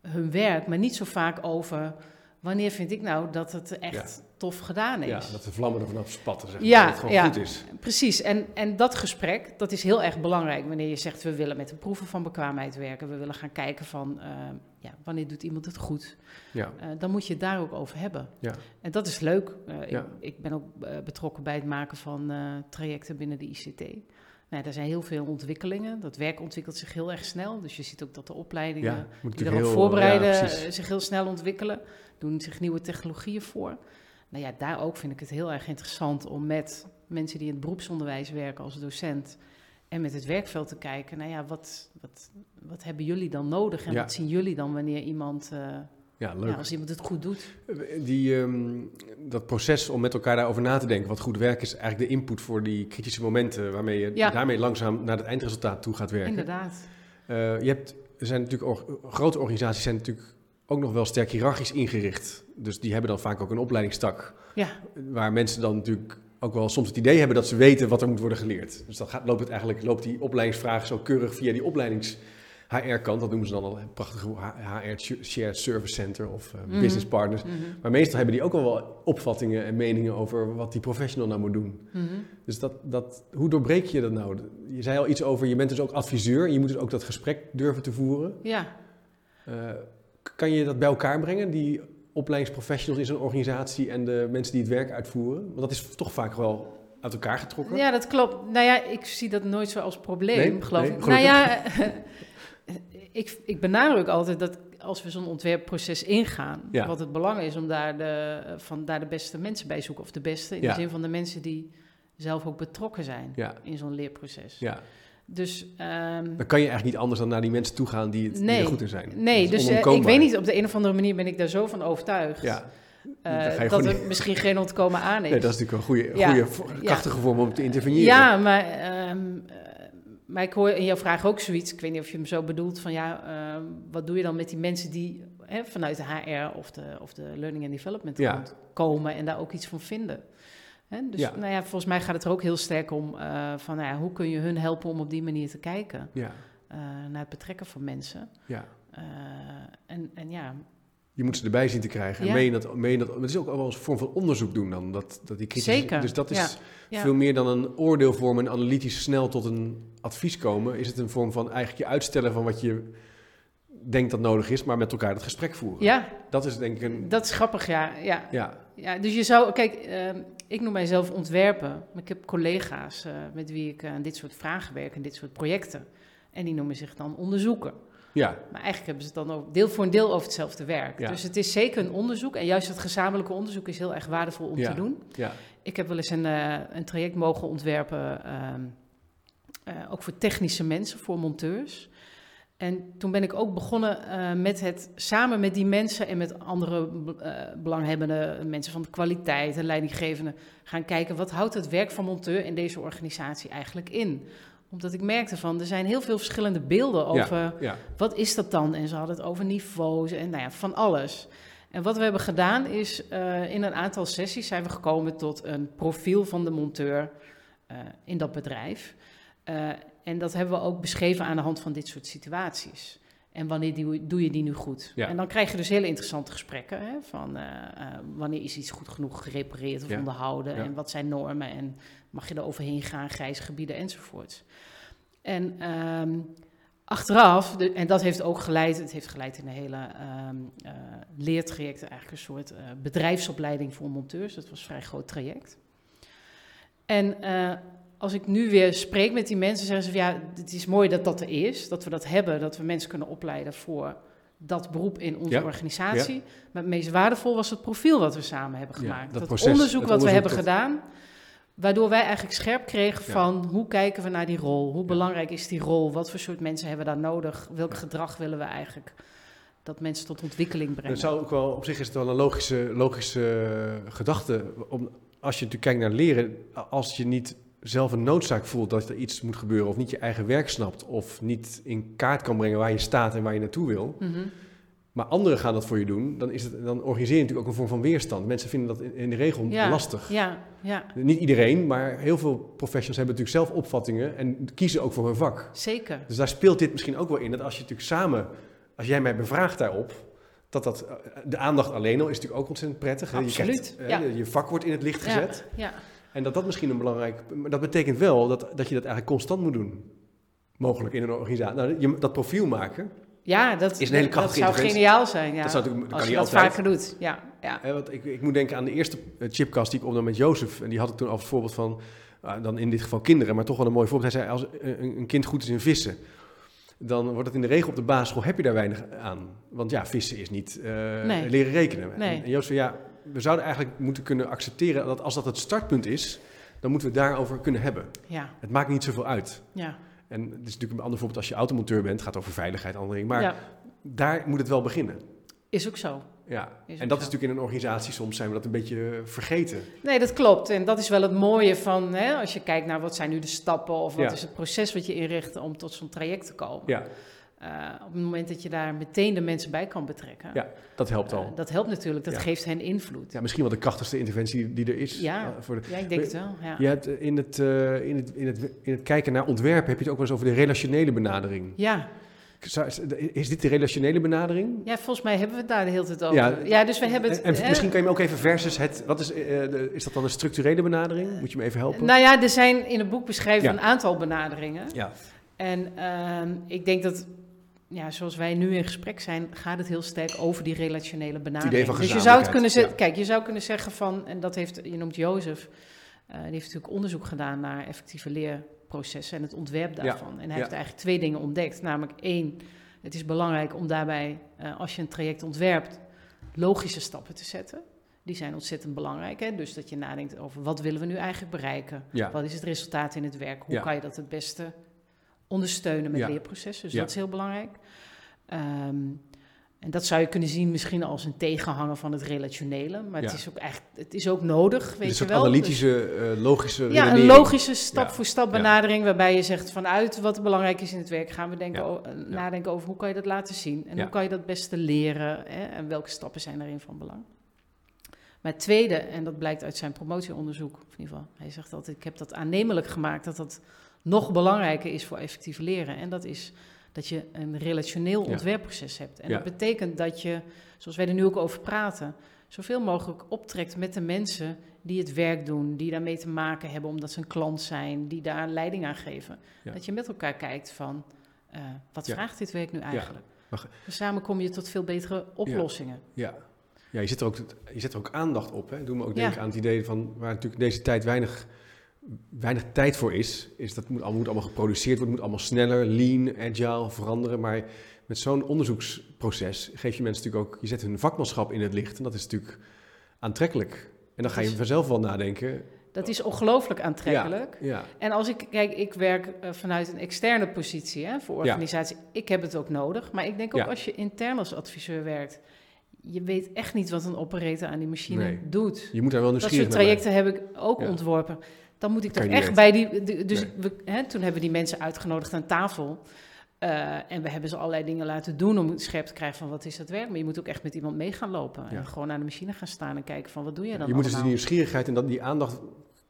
hun werk, maar niet zo vaak over wanneer vind ik nou dat het echt tof gedaan is. ja, dat de vlammen er vanaf spatten, zeg maar, Ja, dat het gewoon ja. goed is. Precies, en, en dat gesprek, dat is heel erg belangrijk wanneer je zegt we willen met de proeven van bekwaamheid werken, we willen gaan kijken van ehm, ja, wanneer doet iemand het goed, Ja, Eh, dan moet je het daar ook over hebben. ja, En dat is leuk. Eh, ik, Ja. ik ben ook eh, betrokken bij het maken van eh, trajecten binnen de ICT. Nou, er zijn heel veel ontwikkelingen. Dat werk ontwikkelt zich heel erg snel. Dus je ziet ook dat de opleidingen ja. Die erop heel- voorbereiden ja, eh, zich heel snel ontwikkelen. Doen zich nieuwe technologieën voor. Nou ja, daar ook vind ik het heel erg interessant om met mensen die in het beroepsonderwijs werken als docent en met het werkveld te kijken. Nou ja, wat, wat, wat hebben jullie dan nodig en Ja. wat zien jullie dan wanneer iemand, eh, Ja, leuk. ja, als iemand het goed doet? Die, ehm, dat proces om met elkaar daarover na te denken, wat goed werk is, eigenlijk de input voor die kritische momenten waarmee je Ja. daarmee langzaam naar het eindresultaat toe gaat werken. Inderdaad. Eh, je hebt, er zijn natuurlijk grote organisaties zijn natuurlijk ook nog wel sterk hiërarchisch ingericht. Dus die hebben dan vaak ook een opleidingstak. Ja, Waar mensen dan natuurlijk ook wel soms het idee hebben dat ze weten wat er moet worden geleerd. Dus dan gaat, loopt het eigenlijk, loopt die opleidingsvraag zo keurig via die opleidings HR-kant. Dat noemen ze dan al een prachtige HR Shared Service Center of eh, Mhm. business partners. Mhm. Maar meestal hebben die ook al wel opvattingen en meningen over wat die professional nou moet doen. Mhm. Dus dat, dat, hoe doorbreek je dat nou? Je zei al iets over, je bent dus ook adviseur. Je moet dus ook dat gesprek durven te voeren. ja. Eh, kan je dat bij elkaar brengen, die opleidingsprofessionals in zo'n organisatie en de mensen die het werk uitvoeren? Want dat is toch vaak wel uit elkaar getrokken. Ja, dat klopt. Nou ja, ik zie dat nooit zo als probleem, Nee? geloof Nee, ik. Nou ja, ik, ik benadruk altijd dat als we zo'n ontwerpproces ingaan, Ja. wat het belang is om daar de, van daar de beste mensen bij zoeken. Of de beste in Ja. de zin van de mensen die zelf ook betrokken zijn Ja. in zo'n leerproces. Ja. Dus ehm, Dan kan je eigenlijk niet anders dan naar die mensen toe gaan die, het, die Nee. er goed in zijn. nee, dus eh, ik weet niet, op de een of andere manier ben ik daar zo van overtuigd. Ja, eh, dat er misschien geen ontkomen aan is. nee, dat is natuurlijk een goede, Ja. goede krachtige vorm om te interveneren. Ja, maar, ehm, eh, maar ik hoor in jouw vraag ook zoiets. Ik weet niet of je hem zo bedoelt van ja, ehm, wat doe je dan met die mensen die hè, vanuit de HR of de, of de Learning and Development Ja. komen en daar ook iets van vinden. Dus Ja. nou ja, volgens mij gaat het er ook heel sterk om eh, van nou ja, hoe kun je hun helpen om op die manier te kijken Ja, eh, naar het betrekken van mensen. ja. Eh, en, en ja, Je moet ze erbij zien te krijgen. En meen dat, meen dat, het is ook wel een vorm van onderzoek doen dan. Dat, dat die Zeker, Dus dat is veel meer dan een oordeel vormen en analytisch snel tot een advies komen. Is het een vorm van eigenlijk je uitstellen van wat je denkt dat nodig is, maar met elkaar het gesprek voeren. ja, Dat is denk ik een... dat is grappig, ja. ja. Ja, Ja, dus je zou, kijk, ehm, ik noem mijzelf ontwerpen. Maar ik heb collega's eh, met wie ik aan dit soort vragen werk en dit soort projecten. En die noemen zich dan onderzoeker. ja, Maar eigenlijk hebben ze het dan ook deel voor een deel over hetzelfde werk. Ja. Dus het is zeker een onderzoek. En juist het gezamenlijke onderzoek is heel erg waardevol om Ja. te doen. ja. Ik heb wel eens een, eh, een traject mogen ontwerpen, ehm, eh, ook voor technische mensen, voor monteurs. En toen ben ik ook begonnen eh, met het samen met die mensen en met andere eh, belanghebbenden, mensen van de kwaliteit en leidinggevenden, gaan kijken wat houdt het werk van monteur in deze organisatie eigenlijk in. Omdat ik merkte van, er zijn heel veel verschillende beelden over ja. wat is dat dan? En ze hadden het over niveaus en nou ja, van alles. En wat we hebben gedaan is, eh, in een aantal sessies zijn we gekomen tot een profiel van de monteur in dat bedrijf. En dat hebben we ook beschreven aan de hand van dit soort situaties. En wanneer die, doe je die nu goed? Ja. En dan krijg je dus hele interessante gesprekken. Hè, van eh, eh, wanneer is iets goed genoeg gerepareerd of Ja. onderhouden? Ja. En wat zijn normen? En mag je er overheen gaan, grijze gebieden enzovoort. En ehm, achteraf, de- en dat heeft ook geleid, het heeft geleid in een hele eh, leertraject, eigenlijk een soort bedrijfsopleiding voor monteurs. Dat was een vrij groot traject. En als ik nu weer spreek met die mensen, zeggen ze van ja, het is mooi dat dat er is, dat we dat hebben, dat we mensen kunnen opleiden voor dat beroep in onze Ja, organisatie. Maar het meest waardevol was het profiel wat we samen hebben Ja, gemaakt. dat dat proces, onderzoek wat we hebben dat- gedaan, waardoor wij eigenlijk scherp kregen Ja. van hoe kijken we naar die rol, hoe Ja. belangrijk is die rol, wat voor soort mensen hebben we daar nodig, welk gedrag willen we eigenlijk dat mensen tot ontwikkeling brengen. Het zou ook wel, op zich is het wel een logische, logische eh, gedachte. Om, als je natuurlijk kijkt naar leren, als je niet zelf een noodzaak voelt dat er iets moet gebeuren, of niet je eigen werk snapt, of niet in kaart kan brengen waar je staat en waar je naartoe wil, Mhm. maar anderen gaan dat voor je doen, dan, is het, dan organiseer je natuurlijk ook een vorm van weerstand. Mensen vinden dat in, de regel Ja. lastig. Ja, ja, Niet iedereen, maar heel veel professionals hebben natuurlijk zelf opvattingen en kiezen ook voor hun vak. zeker. Dus daar speelt dit misschien ook wel in. Dat als je natuurlijk samen, als jij mij bevraagt daarop, dat dat, eh, de aandacht alleen al is natuurlijk ook ontzettend prettig. Je, Absoluut, krijgt, eh, ja. je, je vak wordt in het licht gezet. Ja, En dat dat misschien een belangrijk... Maar dat betekent wel dat, dat je dat eigenlijk constant moet doen. Mogelijk in een organisatie. Nou, je, dat profiel maken, ja dat, Is een hele dat zou geniaal zijn. Ja. dat, zou natuurlijk, dat als je niet dat altijd. vaker doet. Ja, ja. Hè, want ik, ik moet denken aan de eerste eh, chipcast die ik opnam met Jozef. En die had ik toen als voorbeeld van, ah, dan in dit geval kinderen, maar toch wel een mooi voorbeeld. Hij zei, als een, een kind goed is in vissen, dan wordt het in de regel op de basisschool, heb je daar weinig aan. Want ja, vissen is niet eh, Nee. leren rekenen. Nee. En Jozef zei, ja, we zouden eigenlijk moeten kunnen accepteren dat als dat het startpunt is, dan moeten we het daarover kunnen hebben. Ja, Het maakt niet zoveel uit. ja. En het is natuurlijk een ander voorbeeld als je automonteur bent, gaat over veiligheid, andere dingen. Maar ja, daar moet het wel beginnen. is ook zo. Ja. Is En dat is natuurlijk in een organisatie, soms zijn we dat een beetje vergeten. Nee, dat klopt. En dat is wel het mooie van, hè, als je kijkt naar wat zijn nu de stappen of wat Ja. is het proces wat je inricht om tot zo'n traject te komen. Ja, Eh, op het moment dat je daar meteen de mensen bij kan betrekken, Ja, dat helpt eh, al. dat helpt natuurlijk, dat Ja. geeft hen invloed. Ja, misschien wel de krachtigste interventie die er is. Ja. eh, voor de, Ja, ik denk het wel. Ja. Je hebt in het, in, het, in, het, in het kijken naar ontwerpen heb je het ook wel eens over de relationele benadering. Ja. Is dit de relationele benadering? ja, volgens mij hebben we het daar de hele tijd over. Ja. Ja, dus we hebben het... en misschien kan je me ook even versus het. Wat is, de- is dat dan een structurele benadering? Moet je me even helpen? Nou ja, er zijn in het boek beschreven Ja. een aantal benaderingen. ja. En ehm, ik denk dat, ja, zoals wij nu in gesprek zijn, gaat het heel sterk over die relationele benadering. idee van dus je zou het kunnen kijk, je zou kunnen zeggen van, en dat heeft, je noemt Jozef, eh, die heeft natuurlijk onderzoek gedaan naar effectieve leerprocessen en het ontwerp Ja. daarvan. En hij Ja. heeft eigenlijk twee dingen ontdekt. Namelijk één, het is belangrijk om daarbij, eh, als je een traject ontwerpt, logische stappen te zetten. Die zijn ontzettend belangrijk. Hè? Dus dat je nadenkt over wat willen we nu eigenlijk bereiken? Ja. Wat is het resultaat in het werk? Hoe kan je dat het beste ondersteunen met Ja. leerprocessen? Dus Ja. dat is heel belangrijk. Ehm, en dat zou je kunnen zien misschien als een tegenhanger van het relationele. Maar het, is ook echt, het is ook nodig, weet een je wel. analytische, eh, logische Dus, ja, een logische stap-voor-stap Ja. benadering... waarbij je zegt vanuit wat belangrijk is in het werk... gaan we denken, Ja. o- nadenken over hoe kan je dat laten zien... en hoe kan je dat beste leren... Hè, en welke stappen zijn daarin van belang. Maar het tweede, en dat blijkt uit zijn promotieonderzoek... of in ieder geval, hij zegt altijd... ik heb dat aannemelijk gemaakt dat dat nog belangrijker is voor effectief leren... en dat is dat je een relationeel Ja. ontwerpproces hebt. En Ja. dat betekent dat je, zoals wij er nu ook over praten... zoveel mogelijk optrekt met de mensen die het werk doen, die daarmee te maken hebben omdat ze een klant zijn, die daar leiding aan geven. Ja. Dat je met elkaar kijkt van, eh, wat vraagt dit werk nu eigenlijk? Maar- samen kom je tot veel betere oplossingen. Ja. Ja, je zet er ook, je zet er ook aandacht op. Hè. Doe me ook Ja. denken aan het idee van waar natuurlijk deze tijd weinig, weinig tijd voor is. Is dat moet, allemaal- moet allemaal geproduceerd worden, moet allemaal sneller, lean, agile, veranderen. Maar met zo'n onderzoeksproces geef je mensen natuurlijk ook, je zet hun vakmanschap in het licht. En dat is natuurlijk aantrekkelijk. En dan ga je Dat vanzelf wel nadenken. Dat is ongelooflijk aantrekkelijk. Ja, En als ik, kijk, ik werk eh, vanuit een externe positie hè, voor Ja. organisatie. Ik heb het ook nodig. Maar ik denk ook als je intern als adviseur werkt, je weet echt niet wat een operator aan die machine Nee. doet. je moet daar wel Dat nieuwsgierig soort naar trajecten heb ik ook ontworpen. Dan moet ik toch echt bij die. de- dus Nee. we, hè, toen hebben we die mensen uitgenodigd aan tafel. Eh, en we hebben ze allerlei dingen laten doen om scherp te krijgen van wat is dat werk. Maar je moet ook echt met iemand mee gaan lopen. Ja. En gewoon aan de machine gaan staan en kijken van wat doe je dan Je moet dus die nieuwsgierigheid en dat, die aandacht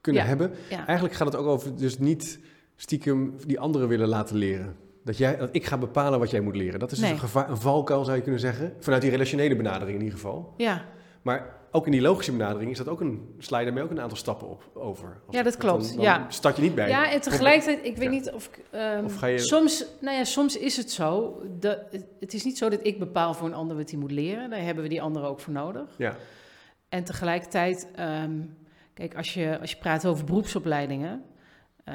kunnen Ja. hebben. Ja. Eigenlijk gaat het ook over dus niet stiekem die anderen willen laten leren. Dat, jij, dat ik ga bepalen wat jij moet leren. Dat is dus een, gevaar, een valkuil, zou je kunnen zeggen. Vanuit die relationele benadering in ieder geval. ja, Maar ook in die logische benadering is dat ook een, sla je daarmee ook een aantal stappen op, over. Als Ja, dat klopt, Dan, ja. start je niet bij. ja, en tegelijkertijd, ik weet Ja. niet of ik. Of ga je- soms, nou ja, soms is het zo. Dat, het, is niet zo dat ik bepaal voor een ander wat hij moet leren. Daar hebben we die anderen ook voor nodig. Ja, En tegelijkertijd, ehm, kijk, als je, als je praat over beroepsopleidingen. eh,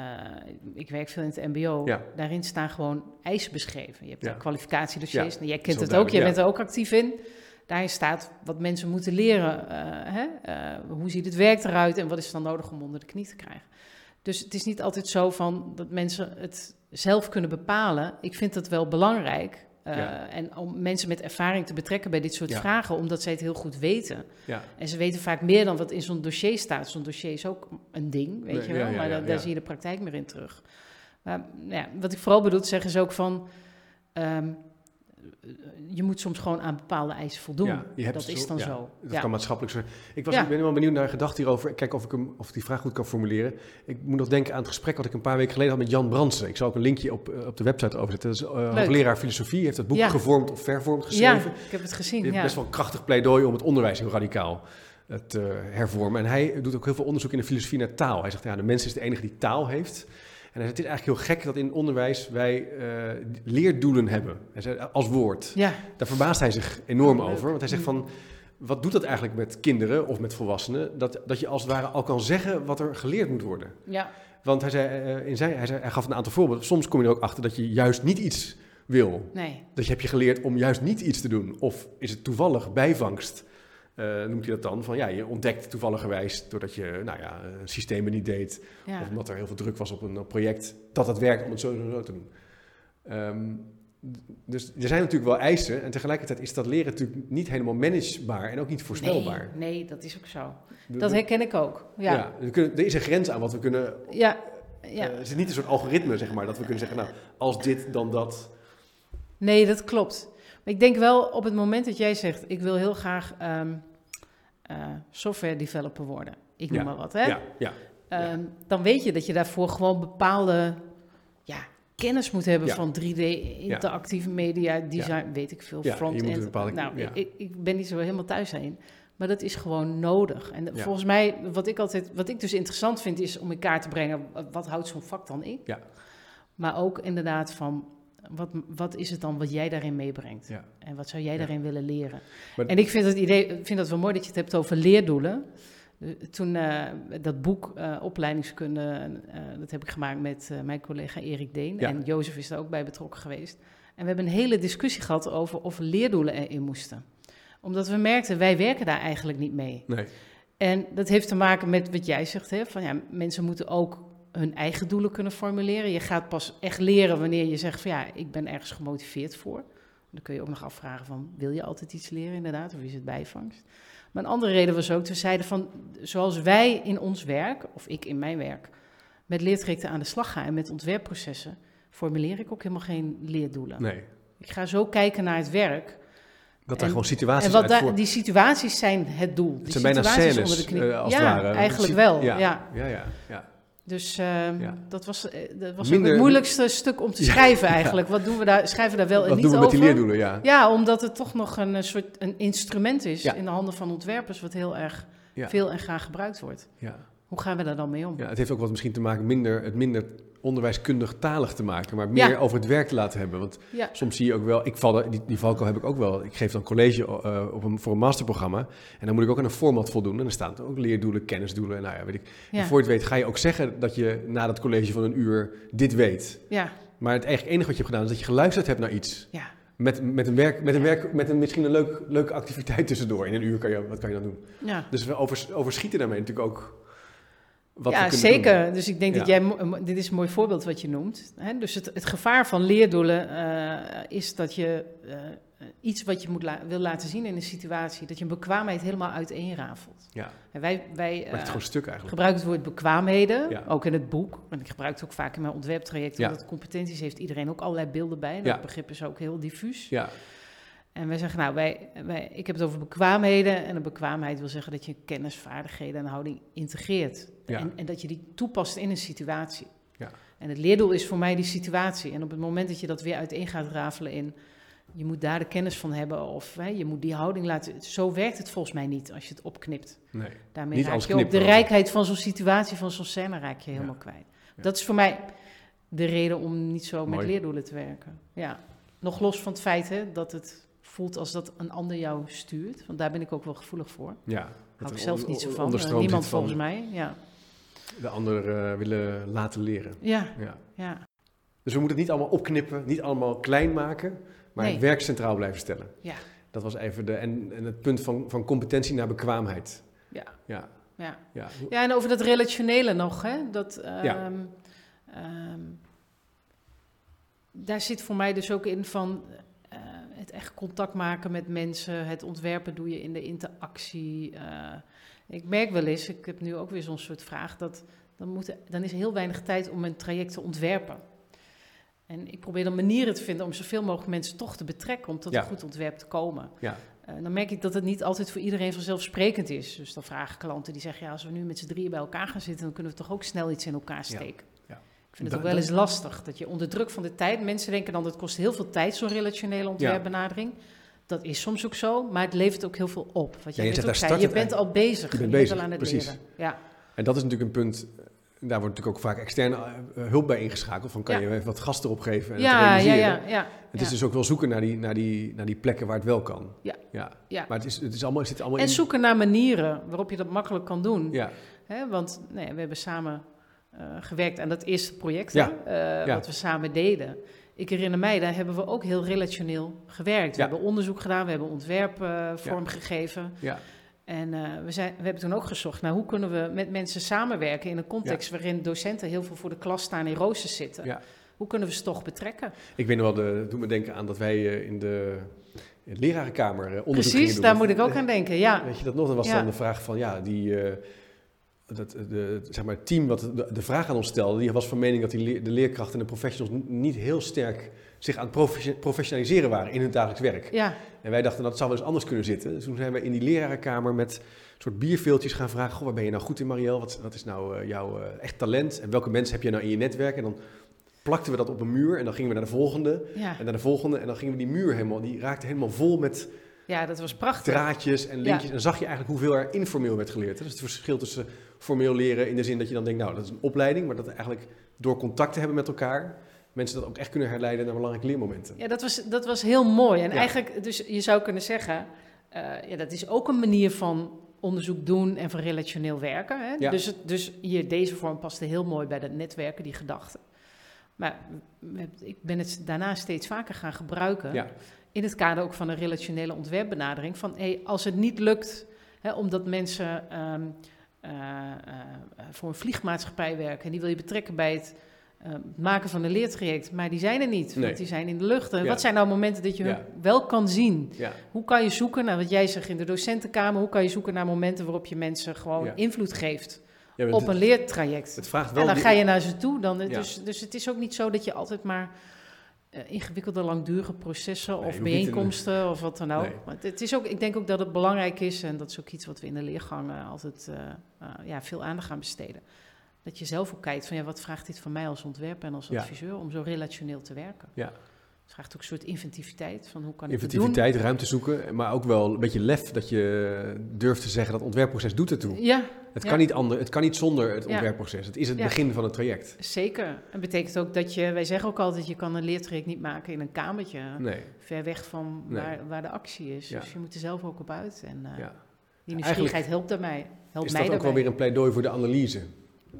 ik werk veel in het MBO. Ja. Daarin staan gewoon eisen beschreven. Je hebt Ja. kwalificatiedossiers. Ja, Nou, jij kent het ook, jij bent er ook actief in. Daarin staat wat mensen moeten leren. eh, hè? eh, hoe ziet het werk eruit en wat is er dan nodig om onder de knie te krijgen. Dus het is niet altijd zo van dat mensen het zelf kunnen bepalen. Ik vind dat wel belangrijk. eh, Ja. En om mensen met ervaring te betrekken bij dit soort Ja. vragen, omdat zij het heel goed weten. ja. En ze weten vaak meer dan wat in zo'n dossier staat. Zo'n dossier is ook een ding, weet Nee, je wel. maar da- daar zie je de praktijk meer in terug. Maar ja, wat ik vooral bedoel zeggen is ook van... ehm, je moet soms gewoon aan bepaalde eisen voldoen. Ja, je hebt dat zo- is dan ja, zo. Dat Ja. kan maatschappelijk zijn. Ik, was, Ja. ik ben wel benieuwd naar een gedachte hierover. Kijk of ik, hem, of die vraag goed kan formuleren. Ik moet nog denken aan het gesprek wat ik een paar weken geleden had met Jan Bransen. Ik zal ook een linkje op, eh, op de website overzetten. Dat is uh, Leuk. hoogleraar filosofie. heeft het boek Ja. gevormd of vervormd ja, geschreven. ik heb het gezien. heeft Ja. best wel een krachtig pleidooi om het onderwijs heel radicaal eh, te hervormen. En hij doet ook heel veel onderzoek in de filosofie naar taal. Hij zegt, ja, de mens is de enige die taal heeft. En het is eigenlijk heel gek dat in onderwijs wij eh, leerdoelen hebben. Hij zei, als woord. ja, Daar verbaast hij zich enorm over. Want hij zegt van, wat doet dat eigenlijk met kinderen of met volwassenen? Dat, dat je als het ware al kan zeggen wat er geleerd moet worden. ja, Want hij, zei, eh, in zijn, hij, zei, hij gaf een aantal voorbeelden. Soms kom je er ook achter dat je juist niet iets wil. nee. Dat je heb je geleerd om juist niet iets te doen. Of is het toevallig bijvangst eh, noemt hij dat dan, van ja, je ontdekt toevalligerwijs doordat je nou ja, systemen niet deed, Ja. of omdat er heel veel druk was op een project, dat het werkt om het zo, zo, zo te doen. Ehm, dus er zijn natuurlijk wel eisen en tegelijkertijd is dat leren natuurlijk niet helemaal managebaar en ook niet voorspelbaar. Nee, nee, dat is ook zo. Dat herken ik ook. Ja, ja, we kunnen, er is een grens aan wat we kunnen. ja, ja. eh, er zit niet een soort algoritme, zeg maar, dat we kunnen zeggen, nou, als dit, dan dat. Nee, dat klopt. Ik denk wel op het moment dat jij zegt, ik wil heel graag ehm, eh, software developer worden. Ik noem Ja, maar wat, hè? Ja, ja, Ehm, Dan weet je dat je daarvoor gewoon bepaalde ja, kennis moet hebben Ja. van 3D, interactieve media, design, weet ik veel, Ja, je moet front-end. bepaalde- nou, ik, ik, ik ben niet zo helemaal thuis heen. Maar dat is gewoon nodig. En Ja. volgens mij, wat ik altijd, wat ik dus interessant vind, is om in kaart te brengen, wat houdt zo'n vak dan in? Ja. Maar ook inderdaad van, wat, wat is het dan wat jij daarin meebrengt? ja. En wat zou jij Ja. daarin willen leren? Maar- en ik vind het idee, ik vind dat wel mooi dat je het hebt over leerdoelen. Toen eh, dat boek eh, opleidingskunde, eh, dat heb ik gemaakt met mijn collega Erik Deen. Ja. En Jozef is daar ook bij betrokken geweest. En we hebben een hele discussie gehad over of leerdoelen erin moesten. Omdat we merkten, wij werken daar eigenlijk niet mee. Nee. En dat heeft te maken met wat jij zegt, hè? van ja, mensen moeten ook hun eigen doelen kunnen formuleren. Je gaat pas echt leren wanneer je zegt van ja, ik ben ergens gemotiveerd voor. Dan kun je ook nog afvragen van, wil je altijd iets leren inderdaad, of is het bijvangst? Maar een andere reden was ook, we zeiden van, zoals wij in ons werk, of ik in mijn werk, met leertrajecten aan de slag ga en met ontwerpprocessen, formuleer ik ook helemaal geen leerdoelen. nee. Ik ga zo kijken naar het werk. Dat En- gewoon situaties En wat daar, voor- die situaties zijn het doel. Het Die zijn bijna scènes, onder de knie. eh, als ja, het ware. eigenlijk wel. Ja, Ja. ja, ja. ja. Dus ehm, Ja. dat was, eh, dat was Minder- het moeilijkste stuk om te schrijven ja. eigenlijk. Wat doen we daar, schrijven we daar wel en Wat niet doen we met over? die leerdoelen? Ja. Ja, omdat het toch nog een eh, soort een instrument is in de handen van ontwerpers, wat heel erg veel en graag gebruikt wordt. Ja. Hoe gaan we daar dan mee om? ja, het heeft ook wat misschien te maken minder, het minder onderwijskundig talig te maken, maar meer Ja. over het werk te laten hebben. Want Ja, soms zie je ook wel, ik val, die, die valkuil heb ik ook wel. Ik geef dan college eh, op een, voor een masterprogramma en dan moet ik ook aan een format voldoen. En dan staan er ook leerdoelen, kennisdoelen en nou ja, weet ik. En voor je het weet ga je ook zeggen dat je na dat college van een uur dit weet. ja, Maar het eigenlijk enige wat je hebt gedaan is dat je geluisterd hebt naar iets. ja. Met, met een werk, met een werk, met een, misschien een leuk, leuke activiteit tussendoor. In een uur kan je, wat kan je dan doen? ja. Dus we overs, overschieten daarmee natuurlijk ook wat ja, zeker. doen. Dus ik denk Ja. dat jij, dit is een mooi voorbeeld wat je noemt. Hè? Dus het, het gevaar van leerdoelen eh, is dat je eh, iets wat je moet la- wil laten zien in een situatie, dat je een bekwaamheid helemaal uiteenrafelt. Ja, En wij wij eh, het gewoon stuk eigenlijk. gebruiken het woord bekwaamheden, Ja. ook in het boek. En ik gebruik het ook vaak in mijn ontwerptraject, Ja. omdat competenties heeft iedereen ook allerlei beelden bij. En dat begrip is ook heel diffuus. Ja, En wij zeggen, nou, wij, wij, ik heb het over bekwaamheden. En een bekwaamheid wil zeggen dat je kennis, vaardigheden en houding integreert. Ja. En, en dat je die toepast in een situatie. Ja. En het leerdoel is voor mij die situatie. En op het moment dat je dat weer uiteen gaat rafelen in... je moet daar de kennis van hebben of hè, je moet die houding laten... Zo werkt het volgens mij niet als je het opknipt. nee. Daarmee Niet raak als je ook de rijkheid van zo'n situatie, van zo'n scène raak je helemaal kwijt. Dat is voor mij de reden om niet zo met leerdoelen te werken. Ja. Nog los van het feit hè, dat het voelt als dat een ander jou stuurt. Want daar ben ik ook wel gevoelig voor. Ja. Hou ik zelf niet zo van. Eh, niemand van volgens mij. Ja, De ander eh, willen laten leren. ja, Ja. ja. Dus we moeten het niet allemaal opknippen, niet allemaal klein maken, maar Nee. het werk centraal blijven stellen. Ja. Dat was even de, en, en het punt van, van competentie naar bekwaamheid. Ja. Ja, ja. ja. Ja, en over dat relationele nog, hè? Dat, ehm, Ja. ehm, daar zit voor mij dus ook in van echt contact maken met mensen. Het ontwerpen doe je in de interactie. eh. ik merk wel eens, ik heb nu ook weer zo'n soort vraag, dat dan, moet, dan is heel weinig tijd om een traject te ontwerpen. En ik probeer dan manieren te vinden om zoveel mogelijk mensen toch te betrekken om tot Ja. een goed ontwerp te komen. Ja. Eh, dan merk ik dat het niet altijd voor iedereen vanzelfsprekend is. Dus dan vragen klanten die zeggen, ja, als we nu met z'n drieën bij elkaar gaan zitten, dan kunnen we toch ook snel iets in elkaar steken. Ja. Ik vind het ook wel eens lastig, dat je onder druk van de tijd, mensen denken dan dat kost heel veel tijd, zo'n relationele ontwerpbenadering. Dat is soms ook zo, maar het levert ook heel veel op. Wat Ja, je, je net zegt, ook daar zei, start je het bent al bezig, Je bent je bezig, al aan het precies. leren. Ja, En dat is natuurlijk een punt, daar wordt natuurlijk ook vaak externe eh, hulp bij ingeschakeld. Van kan Ja. je even wat gas erop geven en het ja, ja, realiseren. ja, ja. Het ja. is dus ook wel zoeken naar die, naar die, naar die plekken waar het wel kan. Ja. ja. Ja. Maar het, is, het, is allemaal, het zit allemaal En in... zoeken naar manieren waarop je dat makkelijk kan doen. Ja, want nee, we hebben samen gewerkt aan dat eerste project, Ja, eh, ja. wat we samen deden. Ik herinner mij, daar hebben we ook heel relationeel gewerkt. We hebben onderzoek gedaan, we hebben ontwerp eh, vormgegeven. ja. En uh, we, zijn, we hebben toen ook gezocht naar hoe kunnen we met mensen samenwerken in een context waarin docenten heel veel voor de klas staan in roosters zitten. Ja. Hoe kunnen we ze toch betrekken? Ik weet nog wel, de, doet me denken aan dat wij in de in de lerarenkamer onderzoek Precies, daar moet ik ook aan denken, ja. Weet je dat nog? Dan was dan de vraag van, ja, die, dat, de, zeg maar, het team wat de, de, vraag aan ons stelde, die was van mening dat die de leerkrachten en de professionals niet heel sterk zich aan het professionaliseren waren in hun dagelijks werk. Ja. En wij dachten, dat zou wel eens anders kunnen zitten. Dus toen zijn we in die lerarenkamer met soort bierveeltjes gaan vragen, goh, waar ben je nou goed in, Marielle? Wat, wat is nou uh, jouw uh, echt talent? En welke mensen heb je nou in je netwerk? En dan plakten we dat op een muur en dan gingen we naar de volgende. Ja. En naar de volgende. En dan gingen we die muur helemaal, die raakte helemaal vol met ja, dat was prachtig. Draadjes en linkjes. En zag je eigenlijk hoeveel er informeel werd geleerd. Dat is het verschil tussen formeel leren in de zin dat je dan denkt, nou, dat is een opleiding, maar dat eigenlijk door contact te hebben met elkaar, mensen dat ook echt kunnen herleiden naar belangrijke leermomenten. Ja, dat was, dat was heel mooi. En eigenlijk, dus je zou kunnen zeggen, uh, ja, dat is ook een manier van onderzoek doen en van relationeel werken. Hè? Ja. Dus, dus hier, deze vorm paste heel mooi bij dat netwerken, die gedachten. Maar ik ben het daarna steeds vaker gaan gebruiken. Ja in het kader ook van een relationele ontwerpbenadering. Van hey, als het niet lukt, hè, omdat mensen ehm, eh, eh, voor een vliegmaatschappij werken en die wil je betrekken bij het uh, maken van een leertraject, maar die zijn er niet, want die zijn in de lucht. Wat zijn nou momenten dat je wel kan zien? Ja. Hoe kan je zoeken naar wat jij zegt in de docentenkamer? Hoe kan je zoeken naar momenten waarop je mensen gewoon invloed geeft? op een leertraject. Het vraagt wel en dan ga je naar ze toe. Dan, dus, dus het is ook niet zo dat je altijd maar uh, ingewikkelde, langdurige processen of bijeenkomsten of wat dan ook. Maar het, is ook, ik denk ook dat het belangrijk is, en dat is ook iets wat we in de leergang altijd uh, ja, veel aandacht gaan besteden. Dat je zelf ook kijkt van ja, wat vraagt dit van mij als ontwerper en als adviseur om zo relationeel te werken. Ja. Het vraagt ook een soort inventiviteit van hoe kan ik Inventiviteit, ruimte zoeken, maar ook wel een beetje lef dat je durft te zeggen dat ontwerpproces doet ertoe. Ja. Het, kan niet ander, het kan niet zonder het ontwerpproces. Het is het begin van het traject. Zeker. En betekent ook dat je, wij zeggen ook altijd, je kan een leertraject niet maken in een kamertje. Nee. Ver weg van waar, waar de actie is. Dus je moet er zelf ook op uit. En uh, die nieuwsgierigheid helpt daarbij. Helpt is mij dat ook wel weer een pleidooi voor de analyse?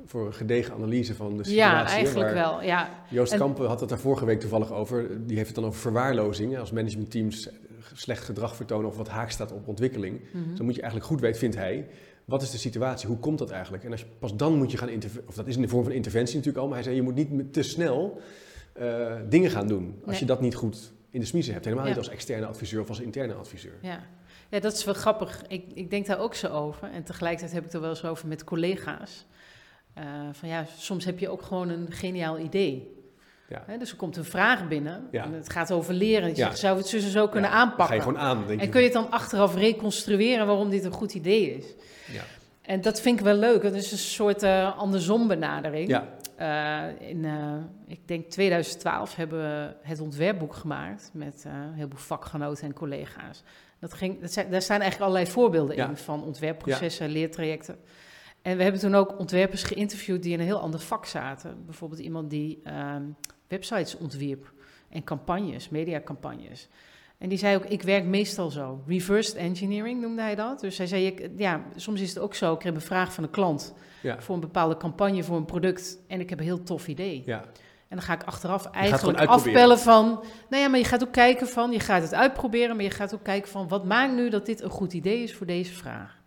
Voor een gedegen analyse van de situatie. Ja, eigenlijk wel. Ja. Joost Kampen had het daar vorige week toevallig over. Die heeft het dan over verwaarlozing. Als managementteams slecht gedrag vertonen of wat haak staat op ontwikkeling. Mm Dan moet je eigenlijk goed weten, vindt hij, wat is de situatie? Hoe komt dat eigenlijk? En als je, pas dan moet je gaan interveneren, of dat is in de vorm van interventie natuurlijk al, maar hij zei je moet niet te snel uh, dingen gaan doen als je dat niet goed in de smiezen hebt. Helemaal niet als externe adviseur of als interne adviseur. Ja. Ja, dat is wel grappig. Ik, ik denk daar ook zo over. En tegelijkertijd heb ik er wel eens over met collega's. Uh, van ja, soms heb je ook gewoon een geniaal idee. Ja. dus er komt een vraag binnen en het gaat over leren. Je zegt, zou het zo zo kunnen aanpakken? Ga je gewoon aan, denk En kun je het dan achteraf reconstrueren waarom dit een goed idee is? Ja. En dat vind ik wel leuk. Het is een soort uh, andersom benadering. Ja. Uh, in, ik denk 2012 hebben we het ontwerpboek gemaakt met een heleboel vakgenoten en collega's. Dat ging, dat zijn, daar staan eigenlijk allerlei voorbeelden in van ontwerpprocessen, leertrajecten. En we hebben toen ook ontwerpers geïnterviewd die in een heel ander vak zaten. Bijvoorbeeld iemand die ehm, websites ontwierp en campagnes, mediacampagnes. En die zei ook, ik werk meestal zo. Reversed engineering noemde hij dat. Dus hij zei, ik, ja, soms is het ook zo, ik heb een vraag van een klant ja. voor een bepaalde campagne, voor een product. En ik heb een heel tof idee. Ja. En dan ga ik achteraf eigenlijk afpellen van... Nou ja, maar je gaat ook kijken van... Je gaat het uitproberen, maar je gaat ook kijken van... Wat maakt nu dat dit een goed idee is voor deze vraag?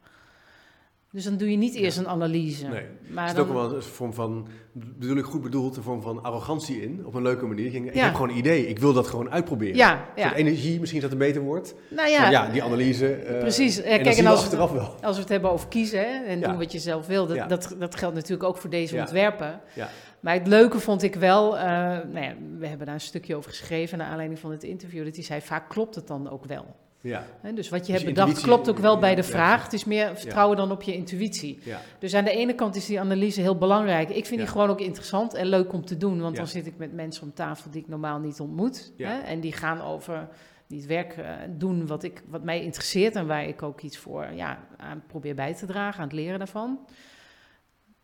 Dus dan doe je niet eerst een analyse. Nee. Maar er zit ook wel een vorm van, bedoel ik goed bedoeld, een vorm van arrogantie in, op een leuke manier. Ik, ik heb gewoon een idee, ik wil dat gewoon uitproberen. Ja, ja. energie, misschien is dat een beter woord. Nou ja, ja die analyse. Uh, Precies. en kijk, en als, achteraf wel. als we het hebben over kiezen hè, en doen wat je zelf wil, dat, dat, dat, geldt natuurlijk ook voor deze ontwerpen. Ja. Maar het leuke vond ik wel, uh, nou ja, we hebben daar een stukje over geschreven naar aanleiding van het interview, dat hij zei, vaak klopt het dan ook wel. Ja. dus wat je dus hebt bedacht klopt ook wel bij de vraag. Het is meer vertrouwen dan op je intuïtie. Dus aan de ene kant is die analyse heel belangrijk. Ik vind die gewoon ook interessant en leuk om te doen. Want dan zit ik met mensen om tafel die ik normaal niet ontmoet. En die gaan over die het werk uh, doen wat, ik, wat mij interesseert en waar ik ook iets voor ja, aan probeer bij te dragen, aan het leren daarvan.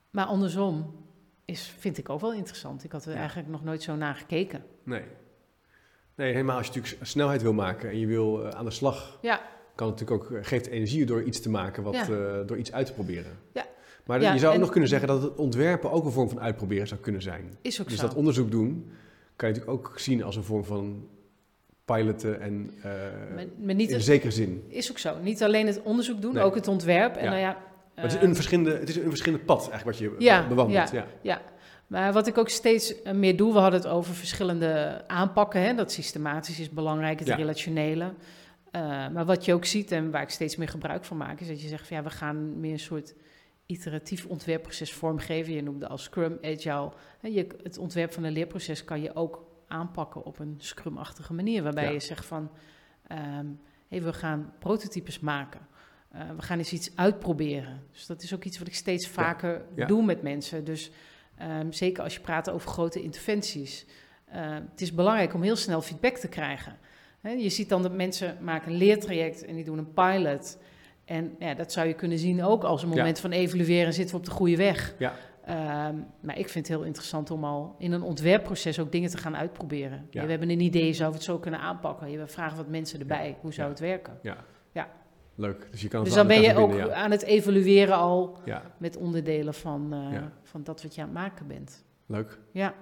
Maar andersom is, vind ik ook wel interessant. Ik had er eigenlijk nog nooit zo naar gekeken. Nee. Nee, helemaal als je natuurlijk snelheid wil maken en je wil eh, aan de slag, ja. kan het natuurlijk ook, eh, geeft energie door iets te maken, wat, uh, door iets uit te proberen. Ja. Maar je zou ook nog kunnen zeggen dat het ontwerpen ook een vorm van uitproberen zou kunnen zijn. Is ook dus zo. dat onderzoek doen, kan je natuurlijk ook zien als een vorm van piloten en uh, maar, maar niet in zekere zin. Is ook zo. Niet alleen het onderzoek doen, ook het ontwerp. En ja. nou ja, maar het is een verschillende, het is een verschillende pad eigenlijk wat je ja, bewandelt. Ja, ja. Maar wat ik ook steeds meer doe, we hadden het over verschillende aanpakken. Hè? Dat systematisch is belangrijk, het relationele. Uh, maar wat je ook ziet en waar ik steeds meer gebruik van maak, is dat je zegt van ja, we gaan meer een soort iteratief ontwerpproces vormgeven. Je noemde als Scrum, Agile. Je, het ontwerp van een leerproces kan je ook aanpakken op een Scrum-achtige manier, waarbij je zegt van um, hey, we gaan prototypes maken. Uh, we gaan eens iets uitproberen. Dus dat is ook iets wat ik steeds vaker ja. doe met mensen. Dus um, zeker als je praat over grote interventies. Uh, het is belangrijk om heel snel feedback te krijgen. He, je ziet dan dat mensen maken een leertraject en die doen een pilot. En ja, dat zou je kunnen zien ook als een moment ja. van evalueren, zitten we op de goede weg. Ja. Um, maar ik vind het heel interessant om al in een ontwerpproces ook dingen te gaan uitproberen. Ja. we hebben een idee, zou we het zo kunnen aanpakken? We vragen wat mensen erbij, hoe zou het werken? Ja. Leuk. Dus, je kan dus dan ben je ook aan het evalueren al met onderdelen van, uh, van dat wat je aan het maken bent. Leuk. Ja.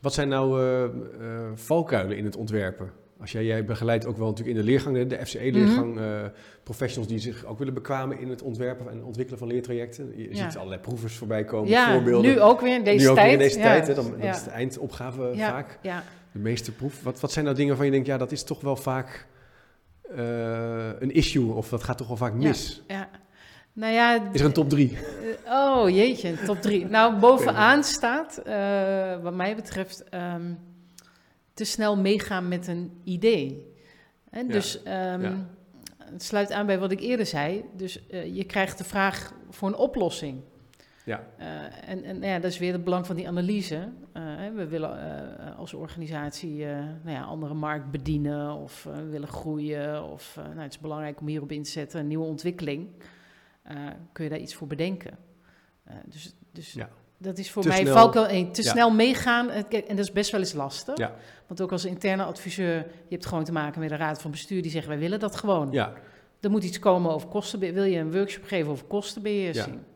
Wat zijn nou uh, uh, valkuilen in het ontwerpen? Als jij, jij begeleidt ook wel natuurlijk in de leergang, de FCE-leergang, mm -hmm. uh, professionals die zich ook willen bekwamen in het ontwerpen en ontwikkelen van leertrajecten. Je ziet allerlei proevers voorbij komen, ja, voorbeelden. nu ook weer in deze nu ook tijd. Weer in deze tijd, hè, dan, dat is de eindopgave vaak. Ja. De meeste proef. Wat, wat zijn nou dingen waarvan je denkt, ja, dat is toch wel vaak een issue of dat gaat toch wel vaak mis? Ja. Nou ja, is er een top drie? Uh, oh jeetje, top drie. nou, bovenaan staat, uh, wat mij betreft, um, te snel meegaan met een idee. Ja. Dus um, ja. het sluit aan bij wat ik eerder zei. Dus je krijgt de vraag voor een oplossing. Ja. Uh, en, en ja, dat is weer het belang van die analyse. Uh, we willen als organisatie nou ja, andere markt bedienen of we willen groeien. Of nou, het is belangrijk om hierop in te zetten, een nieuwe ontwikkeling. kun je daar iets voor bedenken? dus dus ja dat is voor te mij snel, valkuil 1. Te ja. snel meegaan, en dat is best wel eens lastig. Ja. Want ook als interne adviseur, je hebt gewoon te maken met een raad van bestuur die zeggen, wij willen dat gewoon. Ja. Er moet iets komen over kosten. Wil je een workshop geven over kostenbeheersing? Ja.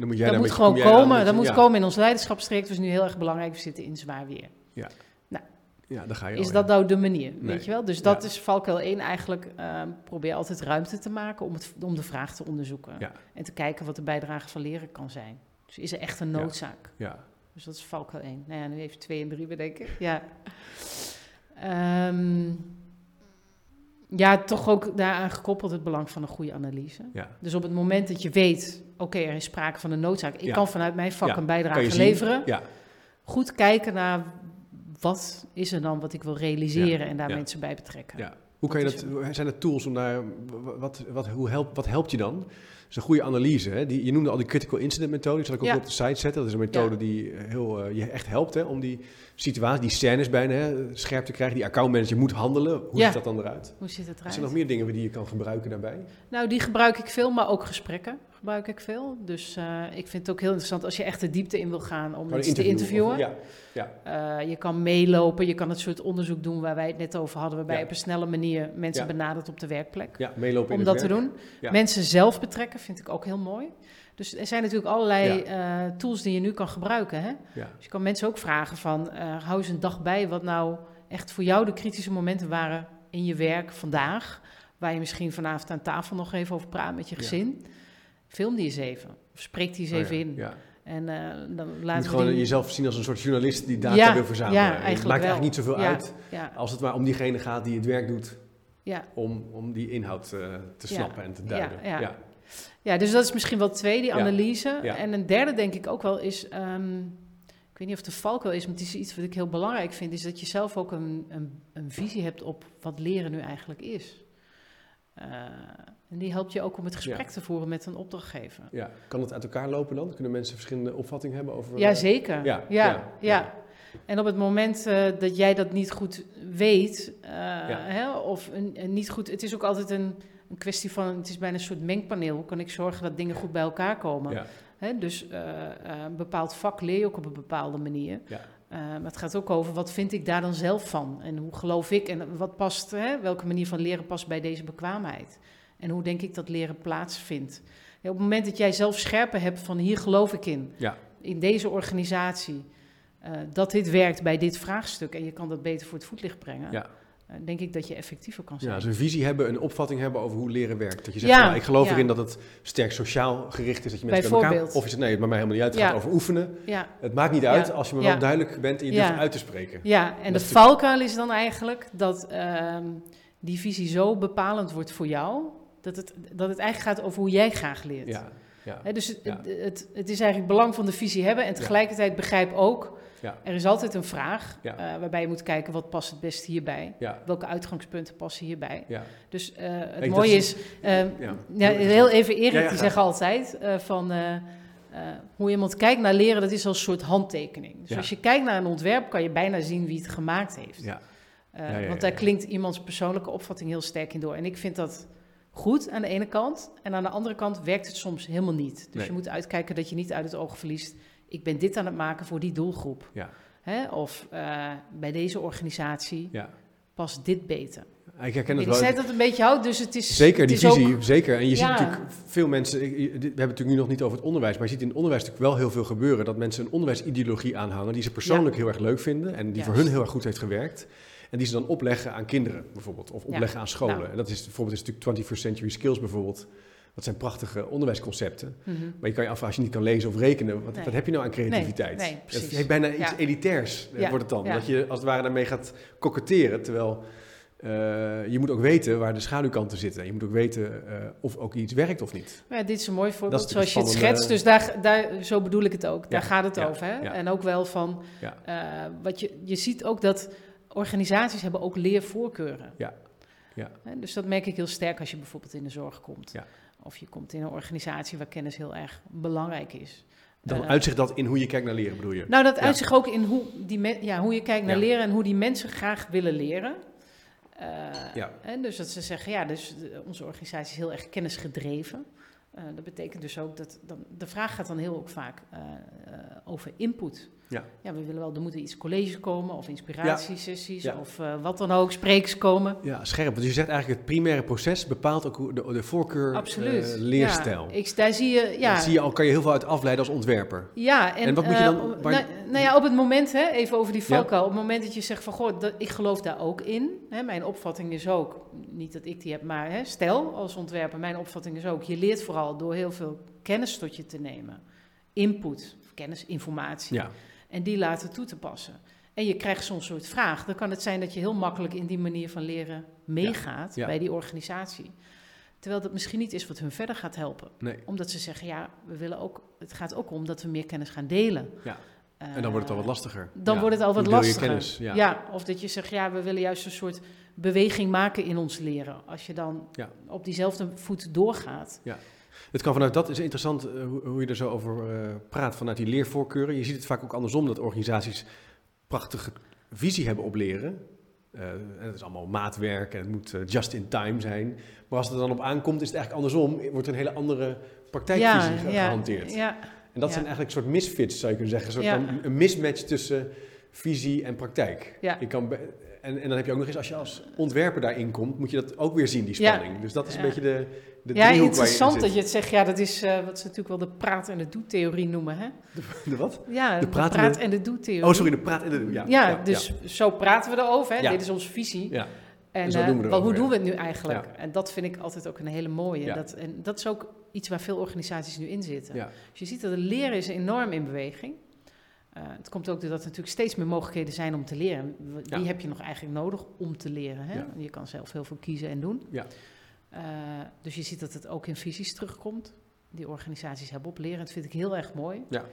Dan moet, jij dat moet gewoon komen. Dat moet ja. komen in ons leiderschapstraject. Dat is nu heel erg belangrijk. We zitten in zwaar weer. Ja, daar ga je Is dat ja. nou de manier? Nee. Weet je wel? Dus dat Ja. is valkuil 1 eigenlijk. ehm, probeer altijd ruimte te maken om, het, om de vraag te onderzoeken. Ja. En te kijken wat de bijdrage van leren kan zijn. Dus is er echt een noodzaak? Ja. Dus dat is valkuil 1. Nou ja, nu even 2 en 3 bedenken. Ja. Ehm, ja, toch ook daaraan gekoppeld het belang van een goede analyse. Ja. Dus op het moment dat je weet, oké, er is sprake van een noodzaak. Ik Ja. kan vanuit mijn vak Ja, een bijdrage leveren. Ja. Goed kijken naar wat is er dan wat ik wil realiseren en daar mensen bij betrekken. Ja. Hoe kan je Dat zijn er tools om daar, wat, wat, hoe helpt, wat helpt je dan? Dat is een goede analyse. Hè? Die, je noemde al die critical incident methode, die zal ik ook Ja. op de site zetten. Dat is een methode Ja. die heel, eh, je echt helpt hè? om die situatie, die scènes bijna hè, scherp te krijgen. Die accountmanager moet handelen. Hoe Ja. ziet dat dan eruit? Hoe zit het eruit? Zijn er nog meer dingen die je kan gebruiken daarbij? Nou, die gebruik ik veel, maar ook gesprekken gebruik ik veel. Dus eh, ik vind het ook heel interessant als je echt de diepte in wil gaan om mensen te interview interviewen. of- Ja, ja, Eh, je kan meelopen, je kan het soort onderzoek doen waar wij het net over hadden, waarbij Ja. je op een snelle manier mensen benadert op de werkplek. ja, meelopen om dat te doen. Mensen zelf betrekken vind ik ook heel mooi. Dus er zijn natuurlijk allerlei eh, tools die je nu kan gebruiken. Hè? Ja. Dus je kan mensen ook vragen van, hou eens een dag bij wat nou echt voor jou de kritische momenten waren in je werk vandaag. Waar je misschien vanavond aan tafel nog even over praat met je Ja. Film die eens even. Of spreek die eens Oh ja, even in. Ja. En eh, dan laten we gewoon die... jezelf zien als een soort journalist die data Ja, wil verzamelen. ja, En het eigenlijk maakt wel. eigenlijk niet zoveel uit als het maar om diegene gaat die het werk doet ja. om, om die inhoud eh, te snappen en te duiden. ja. ja. Ja, dus dat is misschien wel twee, die analyse. En een derde denk ik ook wel is... ehm, ik weet niet of de valkuil is, maar het is iets wat ik heel belangrijk vind... is dat je zelf ook een, een, een visie hebt op wat leren nu eigenlijk is. Eh, en die helpt je ook om het gesprek Ja. te voeren met een opdrachtgever. Ja. Kan het uit elkaar lopen dan? Kunnen mensen verschillende opvattingen hebben over... Ja, zeker. Ja, Ja. En op het moment eh, dat jij dat niet goed weet, eh, hè, of een, een niet goed... Het is ook altijd een, een kwestie van... Het is bijna een soort mengpaneel. Hoe kan ik zorgen dat dingen goed bij elkaar komen? Hè, dus eh, een bepaald vak leer je ook op een bepaalde manier. Ja. Maar het gaat ook over wat vind ik daar dan zelf van? En hoe geloof ik? En wat past, hè, welke manier van leren past bij deze bekwaamheid? En hoe denk ik dat leren plaatsvindt? Ja, op het moment dat jij zelf scherper hebt van hier geloof ik in, Ja. in deze organisatie, eh, dat dit werkt bij dit vraagstuk en je kan dat beter voor het voetlicht brengen, Ja. eh, denk ik dat je effectiever kan zijn. Ja, dus een visie hebben, een opvatting hebben over hoe leren werkt. Dat je zegt, Ja, nou, ik geloof ja. erin dat het sterk sociaal gericht is, dat je mensen bij elkaar... Bijvoorbeeld. Of je zegt, nee, het maakt mij helemaal niet uit, het Ja. gaat over oefenen. Ja, Het maakt niet uit Ja. als je maar Ja. wel duidelijk bent en je Ja. durft uit te spreken. ja en de Dat valkuil is dan eigenlijk dat ehm, die visie zo bepalend wordt voor jou, dat het, dat het eigenlijk gaat over hoe jij graag leert. Ja, dus het, Ja. het, het, het is eigenlijk belang van de visie hebben en tegelijkertijd begrijp ook, Ja. er is altijd een vraag Ja. eh, waarbij je moet kijken wat past het beste hierbij. ja, Welke uitgangspunten passen hierbij? ja. Dus eh, het mooie is, ehm, Ja. ja, heel even Erik, Ja, ja, die zegt altijd eh, van eh, eh, hoe iemand kijkt naar leren, dat is als een soort handtekening. Dus Ja. als je kijkt naar een ontwerp, kan je bijna zien wie het gemaakt heeft. ja. Eh, Ja, ja, want ja, daar ja. klinkt iemands persoonlijke opvatting heel sterk in door. En ik vind dat goed aan de ene kant. En aan de andere kant werkt het soms helemaal niet. Dus Nee. je moet uitkijken dat je niet uit het oog verliest. Ik ben dit aan het maken voor die doelgroep. Ja. Hè? Of eh, bij deze organisatie ja. past dit beter. Ik herken het Ik wel. zei dat een beetje houdt, dus het is... Zeker, het die ook- visie, zeker. En je Ja. ziet natuurlijk veel mensen, we hebben het natuurlijk nu nog niet over het onderwijs, maar je ziet in het onderwijs natuurlijk wel heel veel gebeuren. Dat mensen een onderwijsideologie aanhangen die ze persoonlijk heel erg leuk vinden en die voor hun heel erg goed heeft gewerkt. En die ze dan opleggen aan kinderen bijvoorbeeld, of Ja. opleggen aan scholen. Nou. En dat is bijvoorbeeld is natuurlijk 21st Century Skills bijvoorbeeld. Dat zijn prachtige onderwijsconcepten. Mhm. Maar je kan je afvragen, als je niet kan lezen of rekenen, wat, Nee. wat heb je nou aan creativiteit? Nee, nee, het precies. heeft bijna iets Ja. elitairs, eh, Ja, wordt het dan. Dat je als het ware daarmee gaat koketteren, terwijl eh, je moet ook weten waar de schaduwkanten zitten. En je moet ook weten eh, of ook iets werkt of niet. Ja, dit is een mooi voorbeeld, zoals je het schetst. Dus daar, daar, zo bedoel ik het ook. Daar Ja, gaat het ja, over. Hè? En ook wel van... Wat je, je ziet ook dat organisaties hebben ook leervoorkeuren. Ja, ja. Hè, Dus dat merk ik heel sterk als je bijvoorbeeld in de zorg komt. Ja. Of je komt in een organisatie waar kennis heel erg belangrijk is. Dan Eh, uitzicht dat in hoe je kijkt naar leren, bedoel je? Nou, dat Ja. uitzicht ook in hoe, die ja, hoe je kijkt naar Ja. leren en hoe die mensen graag willen leren. Eh, Ja. En dus dat ze zeggen, ja, dus onze organisatie is heel erg kennisgedreven. Eh, dat betekent dus ook dat dan, de vraag gaat dan heel ook vaak over input. Ja. ja, we willen wel, er moeten iets colleges komen of inspiratiesessies Ja. of eh, wat dan ook, spreeks komen. Ja, scherp. Want je zegt eigenlijk het primaire proces bepaalt ook hoe de, de voorkeur Absoluut. eh, leerstijl. Ja, ik, daar zie je, ja, Daar zie je al, kan je heel veel uit afleiden als ontwerper. Ja, en, En wat moet je eh, dan- waar- nou, nou ja, op het moment, hè, even over die valkuil. Op het moment dat je zegt van, goh, dat, ik geloof daar ook in. Hè, mijn opvatting is ook, niet dat ik die heb, maar hè, stel als ontwerper, mijn opvatting is ook, je leert vooral door heel veel kennis tot je te nemen. Input, kennis, informatie. Ja, En die laten toe te passen. En je krijgt zo'n soort vraag. Dan kan het zijn dat je heel makkelijk in die manier van leren meegaat Ja. bij die organisatie. Terwijl dat misschien niet is wat hun verder gaat helpen nee. omdat ze zeggen, ja, we willen ook, het gaat ook om dat we meer kennis gaan delen. Ja. Eh, En dan wordt het al wat lastiger. Dan Ja, wordt het al wat lastiger. kennis? Ja. Ja. of dat je zegt, ja, we willen juist een soort beweging maken in ons leren. Als je dan Ja. op diezelfde voet doorgaat. Het kan vanuit dat is interessant eh, hoe, hoe je er zo over eh, praat vanuit die leervoorkeuren. Je ziet het vaak ook andersom dat organisaties prachtige visie hebben op leren. Eh, en het is allemaal maatwerk en het moet just in time zijn. Maar als het er dan op aankomt, is het eigenlijk andersom. Wordt er een hele andere praktijkvisie ge- gehanteerd. Ja, En dat ja. zijn eigenlijk een soort misfits, zou je kunnen zeggen. Een soort Ja. een mismatch tussen visie en praktijk. Ja. Je kan en, en dan heb je ook nog eens, als je als ontwerper daarin komt, moet je dat ook weer zien, die Ja. spanning. Dus dat is een beetje de, de ja je interessant dat je het zegt. Ja, dat is eh, wat ze natuurlijk wel de praat- en de doe-theorie noemen. Hè? De wat? Ja, De de, praat- praat- en de doe-theorie. Oh, sorry, de praat en de... Ja, Ja, dus zo praten we erover. Hè? Dit is onze visie. Ja, En En zo eh, doen we erover, hoe doen we het nu eigenlijk? En dat vind ik altijd ook een hele mooie. Dat, en dat is ook iets waar veel organisaties nu in zitten. Dus je ziet dat het leren is enorm in beweging. Eh, het komt ook doordat er natuurlijk steeds meer mogelijkheden zijn om te leren. Die Ja. heb je nog eigenlijk nodig om te leren. Hè? Ja. Je kan zelf heel veel kiezen en doen. Ja. Eh, dus je ziet dat het ook in visies terugkomt. Die organisaties hebben op leren. Dat vind ik heel erg mooi. Ja.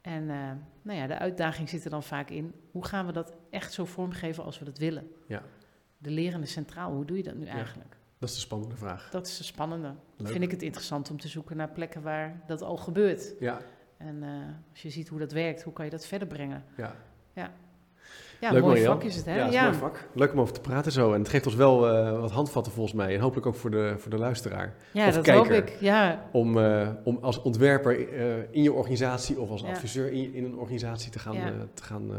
En eh, nou ja, de uitdaging zit er dan vaak in. Hoe gaan we dat echt zo vormgeven als we dat willen? Ja. De lerende centraal, hoe doe je dat nu eigenlijk? Dat is de spannende vraag. Dat is de spannende. Leuk. Vind ik het interessant om te zoeken naar plekken waar dat al gebeurt. Ja, En eh, als je ziet hoe dat werkt, hoe kan je dat verder brengen? ja. Ja, Leuk, mooi vak is het, hè? Ja, het is een mooi vak. Leuk om over te praten zo. En het geeft ons wel eh, wat handvatten volgens mij. En hopelijk ook voor de, voor de luisteraar. Ja, Of dat kijker. hoop ik. Ja, Om, eh, om als ontwerper eh, in je organisatie of als Ja. adviseur in, in een organisatie te gaan, Ja. eh, te gaan eh,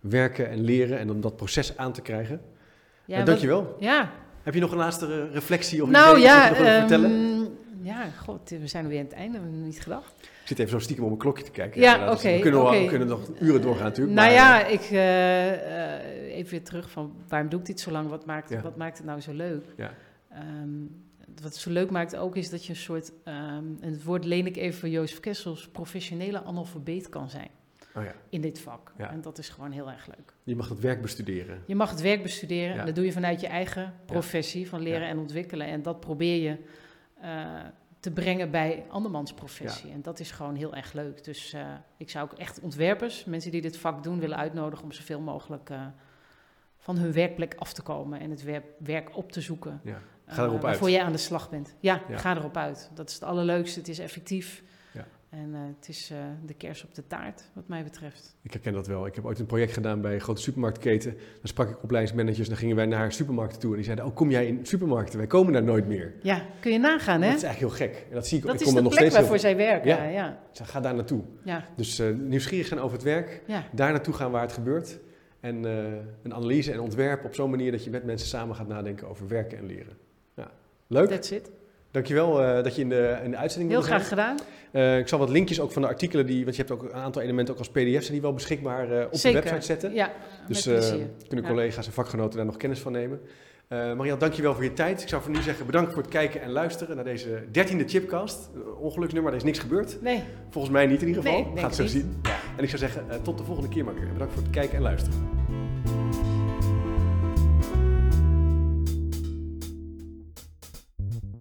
werken en leren. En om dat proces aan te krijgen. ja wat- dankjewel. Ja, Heb je nog een laatste reflectie of nou idee ja, je nog vertellen? ehm, ja, god, we zijn weer aan het einde, we hebben niet gedacht. Ik zit even zo stiekem op mijn klokje te kijken. Ja. Dus oké, we, kunnen we kunnen nog uren doorgaan natuurlijk. nou maar, ja, ik, eh, eh, even weer terug van waarom doe ik dit zo lang? Wat maakt, Ja. wat maakt het nou zo leuk? Ja. Ehm, wat het zo leuk maakt ook is dat je een soort, ehm, en het woord leen ik even van Jozef Kessels, professionele analfabeet kan zijn Oh ja. in dit vak. Ja. En dat is gewoon heel erg leuk. Je mag het werk bestuderen. Je mag het werk bestuderen en dat doe je vanuit je eigen professie van leren en ontwikkelen. En dat probeer je eh, te brengen bij andermans professie. En dat is gewoon heel erg leuk. Dus eh, ik zou ook echt ontwerpers, mensen die dit vak doen, willen uitnodigen om zoveel mogelijk eh, van hun werkplek af te komen en het wer- werk op te zoeken. Ja. eh, Ga erop uit. waarvoor jij aan de slag bent. Ja, Ja. ga erop uit. Dat is het allerleukste. Het is effectief. En eh, het is eh, de kers op de taart, wat mij betreft. Ik herken dat wel. Ik heb ooit een project gedaan bij een grote supermarktketen. Dan sprak ik opleidingsmanagers dan gingen wij naar supermarkten toe. En die zeiden, oh, kom jij in supermarkten? Wij komen daar nooit meer. Ja, kun je nagaan, hè? Dat is eigenlijk heel gek. En dat zie ik, Dat ik is kom de er nog plek waarvoor zij werken. Ja. Ja, zeg, ga daar naartoe. ja, Dus eh, nieuwsgierig zijn over het werk. ja. Daar naartoe gaan waar het gebeurt. En een analyse en ontwerp op zo'n manier dat je met mensen samen gaat nadenken over werken en leren. Ja. Leuk. that's it. Dankjewel eh dat je in de, in de uitzending Heel graag gedaan. Eh, ik zal wat linkjes ook van de artikelen, die, want je hebt ook een aantal elementen ook als pdf's, die wel beschikbaar eh, op Zeker. de website zetten. Ja, Dus eh, kunnen collega's en vakgenoten daar nog kennis van nemen. Marianne, dankjewel voor je tijd. Ik zou voor nu zeggen bedankt voor het kijken en luisteren naar deze dertiende Chipcast. Uh, ongeluksnummer, er is niks gebeurd. Nee, Volgens mij niet in ieder geval. Nee, gaan het zo niet. zien. En ik zou zeggen, tot de volgende keer maar weer. Bedankt voor het kijken en luisteren.